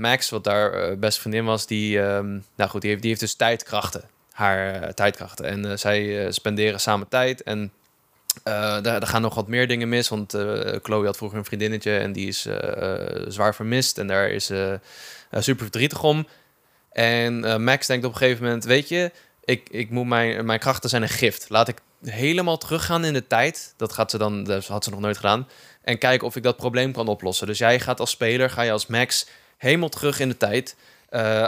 Max, wat daar best vriendin was, die, um, nou goed, die heeft, die heeft dus tijdkrachten. Haar tijdkrachten. En zij spenderen samen tijd en uh, daar, gaan nog wat meer dingen mis, want uh, Chloe had vroeger een vriendinnetje en die is uh, zwaar vermist en daar is ze super verdrietig om. En Max denkt op een gegeven moment, weet je, ik, ik moet mijn, mijn krachten zijn een gift. Laat ik helemaal teruggaan in de tijd. Dat gaat ze dan, dat had ze nog nooit gedaan. En kijken of ik dat probleem kan oplossen. Dus jij gaat als speler, ga je als Max helemaal terug in de tijd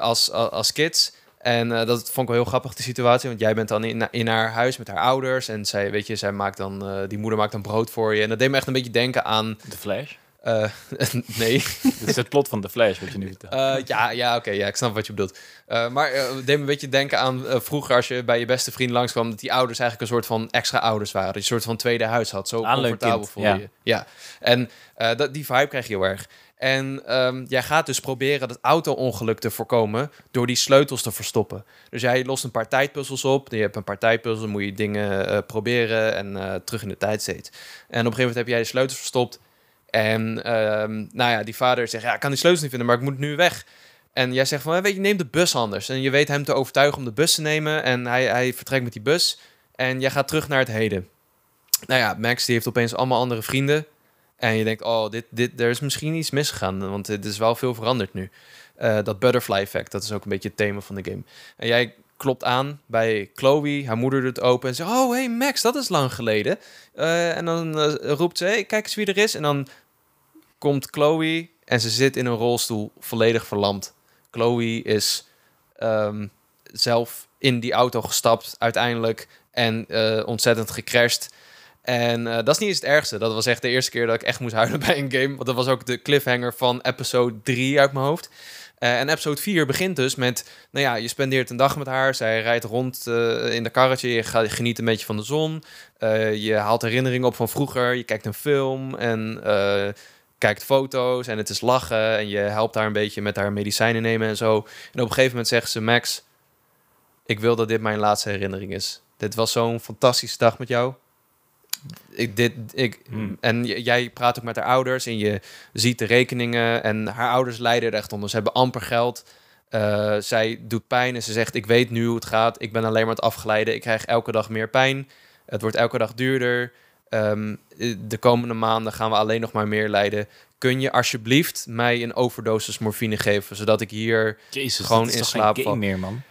als, als kids. En uh, dat vond ik wel heel grappig, de situatie. Want jij bent dan in, in haar huis met haar ouders. En zij, weet je, zij maakt dan, uh, die moeder maakt dan brood voor je. En dat deed me echt een beetje denken aan...
De Flash?
Uh, <laughs> nee. <laughs>
Dit is het plot van de Flash, wat je nu vertelt.
ja, ja oké, ja, ik snap wat je bedoelt. maar het deed me een beetje denken aan vroeger als je bij je beste vriend langskwam... dat die ouders eigenlijk een soort van extra ouders waren. Dat je een soort van tweede huis had. Zo comfortabel voor ja. je. Ja, en dat, die vibe krijg je heel erg. En um, jij gaat dus proberen dat auto-ongeluk te voorkomen door die sleutels te verstoppen. Dus jij lost een paar tijdpuzzels op. Je hebt een paar tijdpuzzels, moet je dingen uh, proberen en uh, terug in de tijd steeds. En op een gegeven moment heb jij de sleutels verstopt. En um, nou ja, die vader zegt, ja, ik kan die sleutels niet vinden, maar ik moet nu weg. En jij zegt van, weet je, neem de bus anders. En je weet hem te overtuigen om de bus te nemen. En hij, hij vertrekt met die bus. En jij gaat terug naar het heden. Nou ja, Max die heeft opeens allemaal andere vrienden. En je denkt, oh, dit, dit, er is misschien iets misgegaan, want het is wel veel veranderd nu. Uh, dat butterfly effect, dat is ook een beetje het thema van de game. En jij klopt aan bij Chloe, haar moeder doet open en zegt, oh, hey Max, dat is lang geleden. Uh, en dan uh, roept ze, hey, kijk eens wie er is. En dan komt Chloe en ze zit in een rolstoel, volledig verlamd. Chloe is um, zelf in die auto gestapt uiteindelijk en ontzettend gecrashed. En uh, dat is niet eens het ergste. Dat was echt de eerste keer dat ik echt moest huilen <laughs> bij een game. Want dat was ook de cliffhanger van episode 3 uit mijn hoofd. Uh, en episode 4 begint dus met, nou ja, je spendeert een dag met haar. Zij rijdt rond uh, in de karretje. Je geniet een beetje van de zon. je haalt herinneringen op van vroeger. Je kijkt een film en kijkt foto's. En het is lachen. En je helpt haar een beetje met haar medicijnen nemen en zo. En op een gegeven moment zegt ze, Max, ik wil dat dit mijn laatste herinnering is. Dit was zo'n fantastische dag met jou ik, dit, ik, hmm. En jij praat ook met haar ouders en je ziet de rekeningen. En haar ouders lijden er echt onder. Ze hebben amper geld. Uh, zij doet pijn en ze zegt: Ik weet nu hoe het gaat. Ik ben alleen maar het afgeleiden. Ik krijg elke dag meer pijn. Het wordt elke dag duurder. Um, de komende maanden gaan we alleen nog maar meer lijden. Kun je alsjeblieft mij een overdosis morfine geven, zodat ik hier
Jezus,
gewoon in slaap
val? meer, man.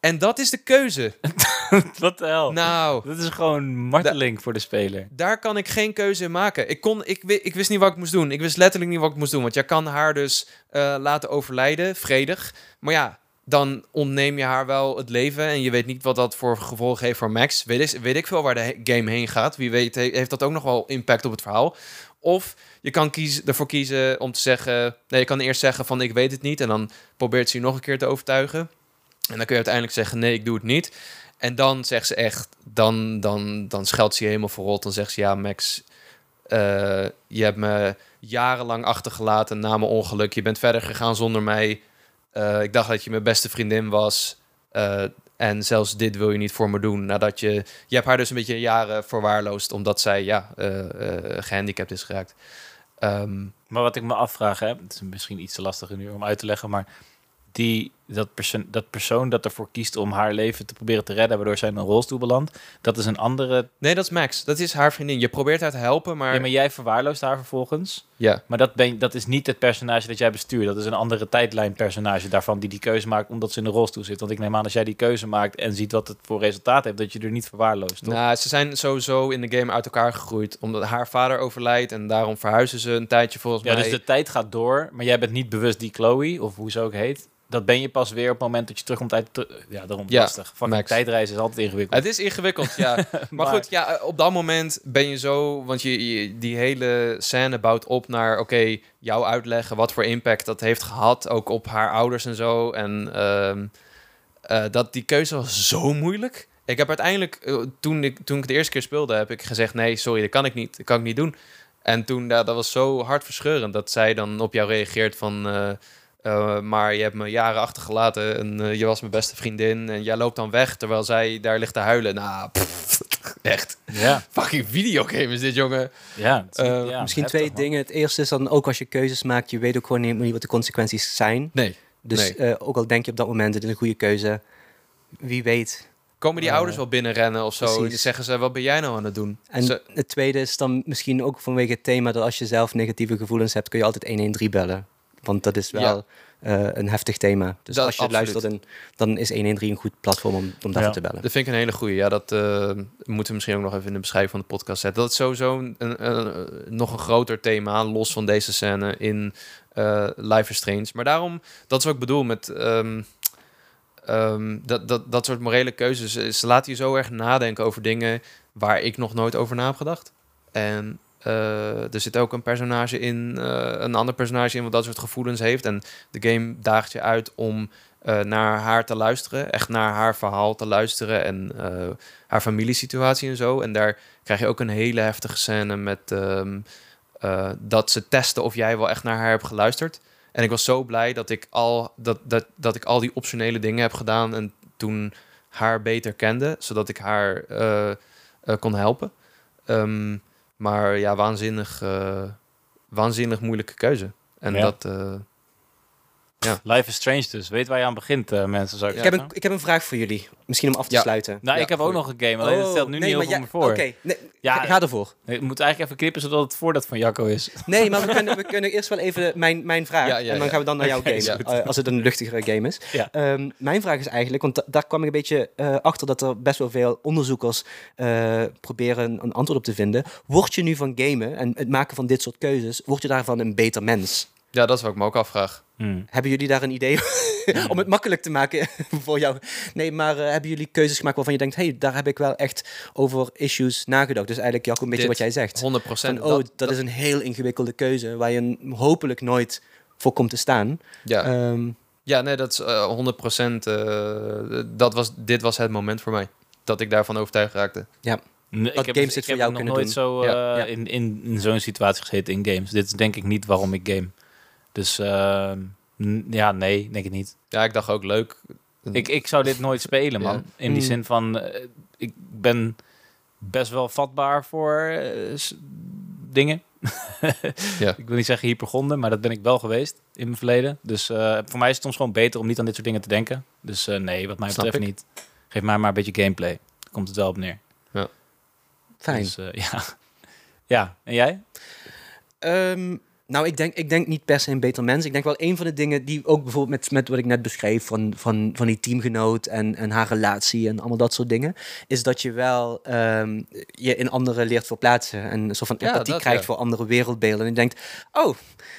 En dat is de keuze. <laughs>
Wat de hel?
Nou.
Dat is gewoon marteling voor de speler.
Daar kan ik geen keuze in maken. Ik, kon, ik, ik wist niet wat ik moest doen. Ik wist letterlijk niet wat ik moest doen. Want jij kan haar dus uh, laten overlijden, vredig. Maar ja, dan ontneem je haar wel het leven. En je weet niet wat dat voor gevolgen heeft voor Max. Weet ik, weet ik veel waar de game heen gaat. Wie weet heeft dat ook nog wel impact op het verhaal. Of je kan kiezen, ervoor kiezen om te zeggen... Nee, je kan eerst zeggen van ik weet het niet. En dan probeert ze je nog een keer te overtuigen. En dan kun je uiteindelijk zeggen, nee, ik doe het niet. En dan zegt ze echt, dan, dan, dan scheldt ze je helemaal verrot. Dan zegt ze, ja, Max, uh, je hebt me jarenlang achtergelaten na mijn ongeluk. Je bent verder gegaan zonder mij. Uh, ik dacht dat je mijn beste vriendin was. Uh, en zelfs dit wil je niet voor me doen. Nadat je. Je hebt haar dus een beetje jaren verwaarloosd. omdat zij ja, gehandicapt is geraakt. Um,
maar wat ik me afvraag, hè, het is misschien iets te lastig nu om uit te leggen. Maar die, dat, persoon, dat persoon dat ervoor kiest om haar leven te proberen te redden, waardoor zij in een rolstoel belandt, dat is een andere...
Nee, dat is Max. Dat is haar vriendin. Je probeert haar te helpen, maar...
Ja, maar jij verwaarloost haar vervolgens.
Ja.
Maar dat, ben, dat is niet het personage dat jij bestuurt. Dat is een andere tijdlijn personage daarvan die die keuze maakt omdat ze in een rolstoel zit. Want ik neem aan als jij die keuze maakt en ziet wat het voor resultaat heeft, dat je er niet verwaarloost, toch?
Nou, ze zijn sowieso in de game uit elkaar gegroeid, omdat haar vader overlijdt en daarom verhuizen ze een tijdje volgens
ja,
mij.
Ja, dus de tijd gaat door, maar jij bent niet bewust die Chloe, of hoe ze ook heet dat ben je pas weer op het moment dat je terugkomt uit... Ja, daarom ja, lastig. Van tijdreizen is altijd ingewikkeld.
Het is ingewikkeld, ja. <laughs> maar, goed, ja, op dat moment ben je zo... Want je, die hele scène bouwt op naar... Oké, jou uitleggen wat voor impact dat heeft gehad. Ook op haar ouders en zo. En uh, uh, dat, die keuze was zo moeilijk. Ik heb uiteindelijk, eh, toen ik, toen ik de eerste keer speelde, heb ik gezegd... Nee, sorry, dat kan ik niet. Dat kan ik niet doen. En toen, dat was zo hartverscheurend dat zij dan op jou reageert van... Uh, uh, maar je hebt me jaren achtergelaten en uh, je was mijn beste vriendin. En jij loopt dan weg terwijl zij daar ligt te huilen. Nou, pff, <laughs> echt.
Ja.
Fucking videogame is dit, jongen.
Ja,
uh, ja misschien twee dingen. Het eerste is dan ook als je keuzes maakt, je weet ook gewoon niet wat de consequenties zijn.
Nee.
Dus
nee.
ook al denk je op dat moment, het is een goede keuze. Wie weet.
Komen die ouders wel binnenrennen of zo? En zeggen ze, wat ben jij nou aan het doen?
En
ze
het tweede is dan misschien ook vanwege het thema dat als je zelf negatieve gevoelens hebt, kun je altijd 113 bellen. Want dat is wel ja. uh, een heftig thema. Dus dat, als je absoluut. luistert, en, dan is 113 een goed platform om, om daarvoor ja. te bellen.
Dat vind ik een hele goede. Ja, dat uh, moeten we misschien ook nog even in de beschrijving van de podcast zetten. Dat is sowieso een, een, een, nog een groter thema, los van deze scène in uh, Life is Strange. Maar daarom, dat is wat ik bedoel met... Um, um, dat, dat, dat soort morele keuzes. Ze laten je zo erg nadenken over dingen waar ik nog nooit over na heb gedacht. En uh, er zit ook een personage in, uh, een ander personage in wat dat soort gevoelens heeft. En de game daagt je uit om uh, naar haar te luisteren, echt naar haar verhaal te luisteren en haar familiesituatie en zo. En daar krijg je ook een hele heftige scène met um, dat ze testen of jij wel echt naar haar hebt geluisterd. En ik was zo blij dat ik al, dat, dat, dat ik al die optionele dingen heb gedaan en toen haar beter kende, zodat ik haar kon helpen. Um, maar ja, waanzinnig, uh, waanzinnig moeilijke keuze. En
ja.
dat... Ja.
Life is Strange dus. Weet waar je aan begint, uh, mensen. Zou ik,
ik, heb een, ik heb een vraag voor jullie. Misschien om af te
ja.
sluiten.
Nou,
ja,
ik heb ook nog een game. Alleen oh, het stelt nu nee, niet heel veel me voor.
Oké, nee, ja, ga ervoor.
Ik moet eigenlijk even knippen zodat het voordat van Jacco is.
Nee, maar we <laughs> kunnen, we kunnen eerst wel even mijn, mijn vraag. en dan gaan we dan naar jouw okay, game. Uh, als het een luchtigere game is. Um, mijn vraag is eigenlijk, want daar kwam ik een beetje uh, achter dat er best wel veel onderzoekers proberen een antwoord op te vinden. Word je nu van gamen en het maken van dit soort keuzes, word je daarvan een beter mens?
Ja, dat is wat ik me ook afvraag.
Hmm.
Hebben jullie daar een idee <laughs> om het makkelijk te maken <laughs> voor jou? Nee, maar uh, hebben jullie keuzes gemaakt waarvan je denkt... hey, daar heb ik wel echt over issues nagedacht. Dus eigenlijk, Jacco, een beetje
Dit,
wat jij zegt.
100
Van, oh, dat, dat, is een heel ingewikkelde keuze... waar je hopelijk nooit voor komt te staan.
Ja, um, ja nee, dat is uh, 100 procent. Uh, dat was, dit was het moment voor mij. Dat ik daarvan overtuigd raakte.
Ja.
Nee, ik heb, games ik heb nog nooit doen. zo uh, ja. in, in, in zo'n situatie gezeten in games. Dit is denk ik niet waarom ik game. Dus uh, ja, nee, denk ik niet.
Ja, ik dacht ook leuk.
Ik, ik zou dit nooit spelen, man. Ja. In die mm. zin van, uh, ik ben best wel vatbaar voor uh, dingen. <laughs>
ja.
Ik wil niet zeggen hypergonden, maar dat ben ik wel geweest in mijn verleden. Dus uh, voor mij is het soms gewoon beter om niet aan dit soort dingen te denken. Dus nee, wat mij
Snap
betreft
ik.
niet. Geef mij maar een beetje gameplay. Daar komt het wel op neer.
Ja.
Fijn.
Dus, <laughs> ja. ja, en jij?
Um, nou, ik denk, ik denk niet per se een beter mens. Ik denk wel een van de dingen die ook bijvoorbeeld met, met wat ik net beschreef van, van, van die teamgenoot en, en haar relatie en allemaal dat soort dingen, is dat je wel um, je in anderen leert verplaatsen en een soort van empathie krijgt
ja.
voor andere wereldbeelden. En je denkt, oh,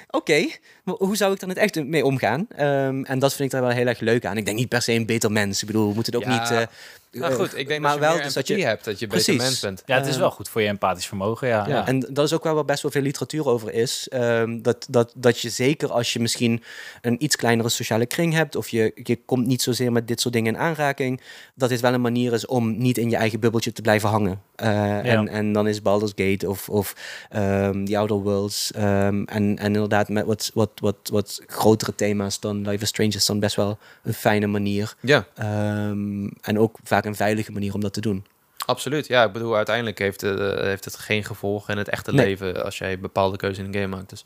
oké, hoe zou ik er het echt mee omgaan? Um, en dat vind ik daar wel heel erg leuk aan. Ik denk niet per se een beter mens. Ik bedoel, we moeten het ook
Ja.
niet eh,
Nou goed, ik denk maar dat je wel dus dat je hebt, dat je beter mens bent.
Ja, het is wel goed voor je empathisch vermogen, ja. ja.
En dat is ook wel waar best wel veel literatuur over is. Um, dat, dat, dat je zeker als je misschien een iets kleinere sociale kring hebt, of je, je komt niet zozeer met dit soort dingen in aanraking, dat dit wel een manier is om niet in je eigen bubbeltje te blijven hangen. Uh, en, en dan is Baldur's Gate of, of um, The Outer Worlds um, en, en inderdaad met wat, wat, wat, wat grotere thema's dan Life is Strange is dan best wel een fijne manier.
Ja.
en ook vaak een veilige manier om dat te doen.
Absoluut, ja. Ik bedoel, uiteindelijk heeft, uh, heeft het geen gevolgen in het echte leven als jij bepaalde keuze in een game maakt. Dus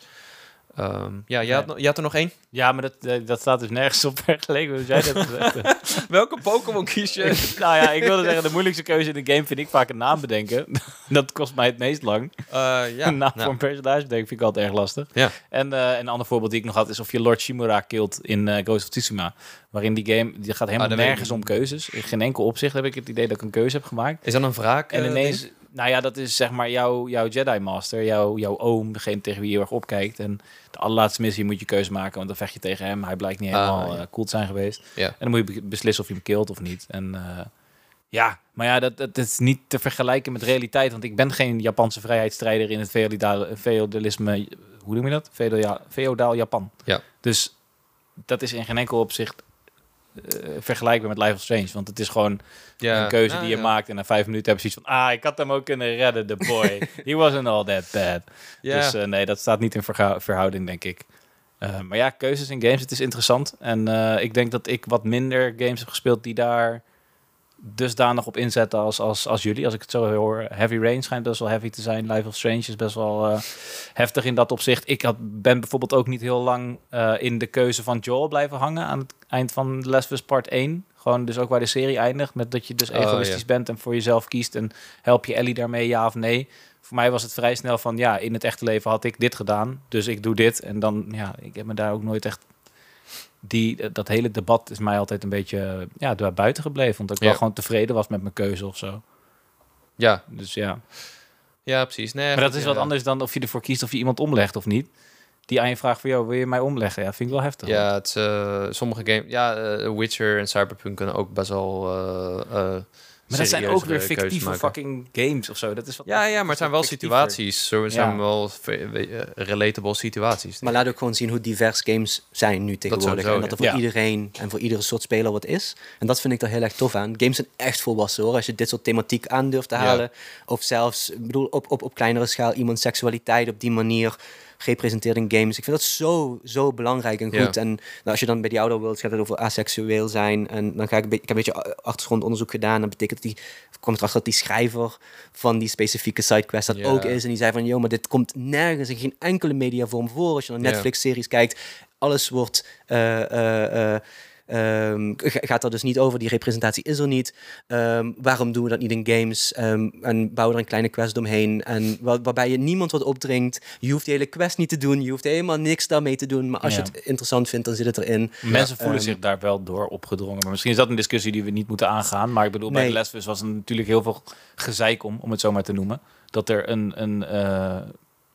Um, ja, je had, je had er nog één?
Ja, maar dat, eh, dat staat dus nergens op <laughs> vergeleken dus jij dat <laughs>
Welke Pokémon kies je?
nou ja, ik wilde zeggen, de moeilijkste keuze in de game vind ik vaak een naam bedenken. <laughs> dat kost mij het meest lang. Uh, ja, een naam voor een personage bedenken vind ik altijd erg lastig.
Ja.
En uh, een ander voorbeeld die ik nog had is of je Lord Shimura kilt in uh, Ghost of Tsushima. Waarin die game, die gaat helemaal ah, nergens om keuzes. In geen enkel opzicht heb ik het idee dat ik een keuze heb gemaakt.
Is dat een wraak?
En ineens... Nou ja, dat is zeg maar jouw, jouw Jedi Master, jouw, jouw oom, degene tegen wie je heel erg opkijkt. En de allerlaatste missie moet je keuze maken, want dan vecht je tegen hem. Hij blijkt niet ah, helemaal ah, cool te zijn geweest.
Ja.
En dan moet je beslissen of je hem killt of niet. En uh, ja, maar ja, dat, dat, is niet te vergelijken met realiteit. Want ik ben geen Japanse vrijheidsstrijder in het feodalisme. Hoe noem je dat? Feodaal, feodaal Japan.
Ja.
Dus dat is in geen enkel opzicht vergelijkbaar met Life of Strange. Want het is gewoon ja. een keuze die je maakt. En na vijf minuten heb je zoiets van... Ah, ik had hem ook kunnen redden, de boy. <laughs> He wasn't all that bad. Ja. Dus uh, nee, dat staat niet in verhouding, denk ik. Uh, maar ja, keuzes in games, het is interessant. En ik denk dat ik wat minder games heb gespeeld die daar dusdanig op inzetten als, als, als jullie. Als ik het zo hoor, Heavy Rain schijnt best wel heavy te zijn. Life of Strange is best wel uh, heftig in dat opzicht. Ik had, ben bijvoorbeeld ook niet heel lang uh, in de keuze van Joel blijven hangen aan het eind van The Last of Us Part 1. Gewoon dus ook waar de serie eindigt, met dat je dus oh, egoïstisch oh, bent en voor jezelf kiest. En help je Ellie daarmee, ja of nee? Voor mij was het vrij snel van, ja, in het echte leven had ik dit gedaan, dus ik doe dit. En dan, ja, ik heb me daar ook nooit echt die, eh, dat hele debat is mij altijd een beetje ja, daar buiten gebleven. Want ik wel gewoon tevreden was met mijn keuze of zo.
Ja.
Dus ja.
Ja, precies. Nee,
maar dat is wat anders dan of je ervoor kiest of je iemand omlegt of niet. Die aan je vraagt voor jou, wil je mij omleggen? Ja, vind ik wel heftig.
Ja, het, uh, sommige games... Ja, uh, Witcher en Cyberpunk kunnen ook best wel... Uh,
maar dat zijn ook weer fictieve fucking games of zo. Dat is wat
ja, ja, maar het zijn wel situaties. Zo zijn wel relatable situaties.
Maar laat ook gewoon zien hoe divers games zijn nu tegenwoordig. Dat en dat er voor iedereen en voor iedere soort speler wat is. En dat vind ik er heel erg tof aan. Games zijn echt volwassen hoor. Als je dit soort thematiek aan durft te halen. Of zelfs, ik bedoel, op, op, op kleinere schaal iemand seksualiteit op die manier gepresenteerd in games. Ik vind dat zo, zo belangrijk en goed. En nou, als je dan bij die Outer Worlds gaat het over asexueel zijn. En dan ga ik, ik heb een beetje achtergrondonderzoek gedaan. Dat betekent dat die, kwam erachter dat die schrijver van die specifieke sidequest dat ook is. En die zei van, joh, maar dit komt nergens in geen enkele mediavorm voor. Als je naar Netflix-series kijkt, alles wordt... Uh, Um, gaat er dus niet over, die representatie is er niet. Um, waarom doen we dat niet in games? Um, en bouwen er een kleine quest omheen. En waar, waarbij je niemand wat opdringt. Je hoeft die hele quest niet te doen. Je hoeft helemaal niks daarmee te doen. Maar als je het interessant vindt, dan zit het erin.
Mensen voelen zich daar wel door opgedrongen. Maar misschien is dat een discussie die we niet moeten aangaan. Maar ik bedoel, bij de lesbus was er natuurlijk heel veel gezeik om, om het zo maar te noemen. Dat er een, een uh,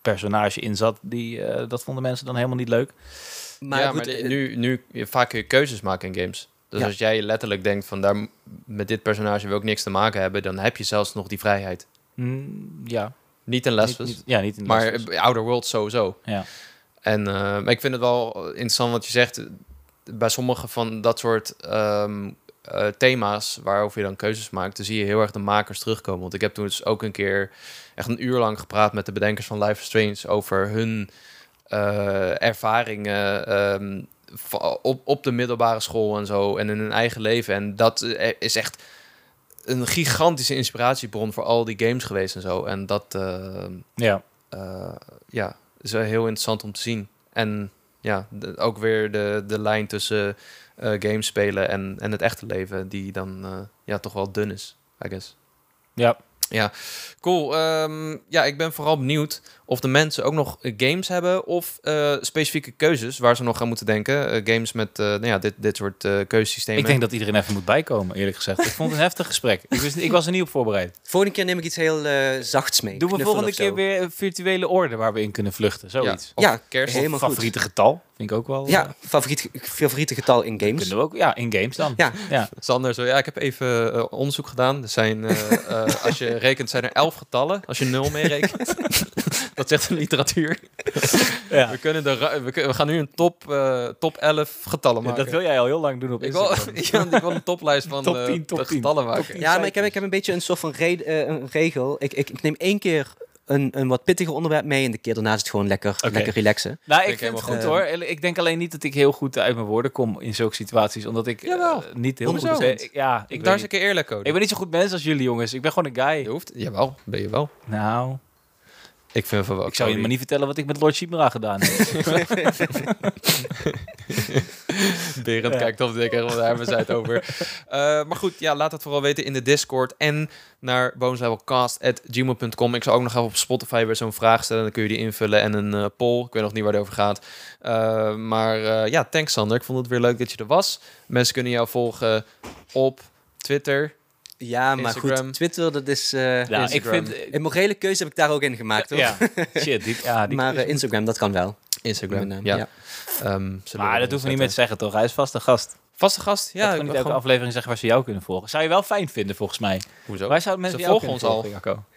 personage in zat, die, uh, dat vonden mensen dan helemaal niet leuk.
Maar, ja, maar nu, nu vaak kun je keuzes maken in games. Dus als jij letterlijk denkt van daar met dit personage wil ik niks te maken hebben, dan heb je zelfs nog die vrijheid.
Mm, ja.
Niet in Last
Ja, niet in
Maar Outer World sowieso.
Ja.
En uh, ik vind het wel interessant wat je zegt. Bij sommige van dat soort um, uh, thema's waarover je dan keuzes maakt, dan zie je heel erg de makers terugkomen. Want ik heb toen dus ook een keer echt een uur lang gepraat met de bedenkers van Life is Strange over hun uh, ervaringen ehm, op, op de middelbare school en zo en in hun eigen leven. En dat eh, is echt een gigantische inspiratiebron voor al die games geweest en zo. En dat ehm,
ja.
Uh, ja, is wel heel interessant om te zien. En ja, ook weer de, de lijn tussen games spelen en, en het echte leven, die dan ja, toch wel dun is, I guess.
Ja.
Ja, cool. Um, ja, ik ben vooral benieuwd of de mensen ook nog games hebben of specifieke keuzes waar ze nog aan moeten denken. games met nou ja, dit, dit soort keuzesystemen.
Ik denk dat iedereen even moet bijkomen, eerlijk gezegd. ik vond het een heftig gesprek. Ik, wist, ik was er niet op voorbereid.
Volgende keer neem ik iets heel zachts mee.
Doen we volgende keer weer een virtuele orde waar we in kunnen vluchten, zoiets.
Ja, ja kerst.
Helemaal favoriete getal. Vind ik ook wel.
Ja, favoriet, favoriete getal in games.
Kunnen we ook, ja, in games dan.
Ja.
ja. Sander, zo, ja, ik heb even uh, onderzoek gedaan. Er zijn, uh, als je rekent, zijn er elf getallen. Als je nul meerekent. <laughs> <laughs> dat zegt de literatuur. <laughs> ja. we, kunnen de, we, we, gaan nu een top, uh, top 11 getallen maken.
dat wil jij al heel lang doen op
ik wil, <laughs> ik wil een toplijst van top 10, top 10. getallen maken.
ja, maar ik heb, ik heb een beetje een soort van re een regel. Ik, ik, ik neem één keer een, een wat pittiger onderwerp mee. En de keer daarna is het gewoon lekker, lekker relaxen.
Nou, ik, vind het goed hoor. Ik denk alleen niet dat ik heel goed uit mijn woorden kom in zulke situaties. Omdat ik uh, niet heel goed ben. Ja,
ik Daar is een keer eerlijk, hoor.
Ik ben niet zo goed mens als jullie jongens. Ik ben gewoon een guy.
Je hoeft, jawel, ben je wel.
Nou...
Ik, vind van wel,
ik zou je maar niet vertellen wat ik met Lord Chimera gedaan heb. <laughs>
Berend ja. kijkt of ik er daar hebben ze het over. Uh, maar goed, ja, laat het vooral weten in de Discord en naar bonuslevelcast.gmail.com. Ik zal ook nog even op Spotify weer zo'n vraag stellen. Dan kun je die invullen en een uh, poll. Ik weet nog niet waar het over gaat. Uh, maar ja, thanks Sander. Ik vond het weer leuk dat je er was. Mensen kunnen jou volgen op Twitter,
ja, maar goed, Twitter, dat is... Uh, ja, ik vind... Een morele keuze heb ik daar ook in gemaakt, hoor.
Ja, shit. Die, ja, die <laughs>
maar uh, Instagram, dat kan wel.
Instagram, ja. ja.
Um, maar dat hoeven we niet meer te zeggen, toch? Hij is vaste gast.
Vaste gast, ja.
Ik kan niet elke aflevering zeggen waar ze jou kunnen volgen. Zou je wel fijn vinden, volgens mij.
Hoezo?
Waar zouden mensen
ze volgen ons al.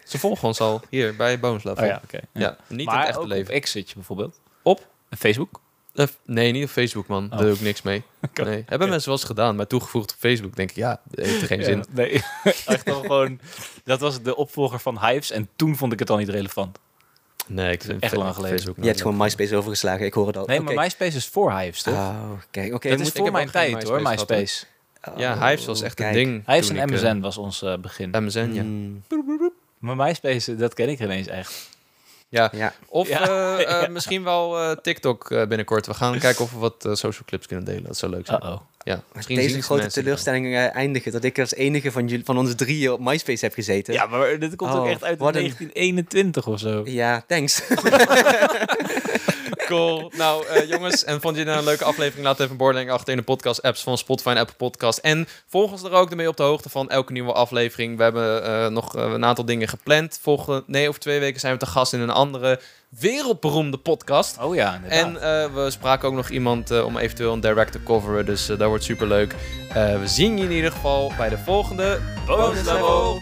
Ze volgen ons al, hier, bij Love.
Oh, ja, oké.
Ja. niet maar het echte leven.
op X zit je bijvoorbeeld.
Op?
Facebook?
Uh, nee, niet op Facebook, man. Daar oh. doe ik niks mee. <laughs> Nee. Hebben mensen wel eens gedaan, maar toegevoegd op Facebook denk ik, ja, dat heeft er geen zin.
Nee, <laughs> echt al gewoon... Dat was de opvolger van Hives en toen vond ik het al niet relevant.
Nee, ik
vind echt lang geleden.
Facebook je hebt gewoon MySpace overgeslagen, ik hoor het al.
Nee, maar MySpace is voor Hives, toch?
Oh, kijk. Oké,
dat is voor mijn tijd, hoor, MySpace.
ja, Hives was echt een ding.
Hives en MSN uh, was ons uh, begin.
MSN, ja. Mm.
Maar MySpace, dat ken ik ineens echt.
Ja. ja. Of uh, <laughs> misschien wel uh, TikTok binnenkort. We gaan kijken of we wat social clips kunnen delen. Dat zou leuk zijn.
Uh -oh.
Ja,
misschien Deze grote teleurstelling eindigen dat ik als enige van, jullie, van onze drieën op MySpace heb gezeten.
Ja, maar dit komt ook oh, echt uit 1921 of zo.
Ja, thanks. <laughs> <laughs>
cool. Nou, uh, jongens, en vond je dit een leuke aflevering? Laat even een beoordeling achter in de podcast-apps van Spotify en Apple Podcast. En volg ons er ook ermee op de hoogte van elke nieuwe aflevering. We hebben uh, nog uh, een aantal dingen gepland. Volgende, nee, over twee weken zijn we te gast in een andere wereldberoemde podcast.
Oh ja,
inderdaad. En we spraken ook nog iemand om eventueel een direct te coveren. Dus dat wordt super leuk. we zien je in ieder geval bij de volgende
Bonus Level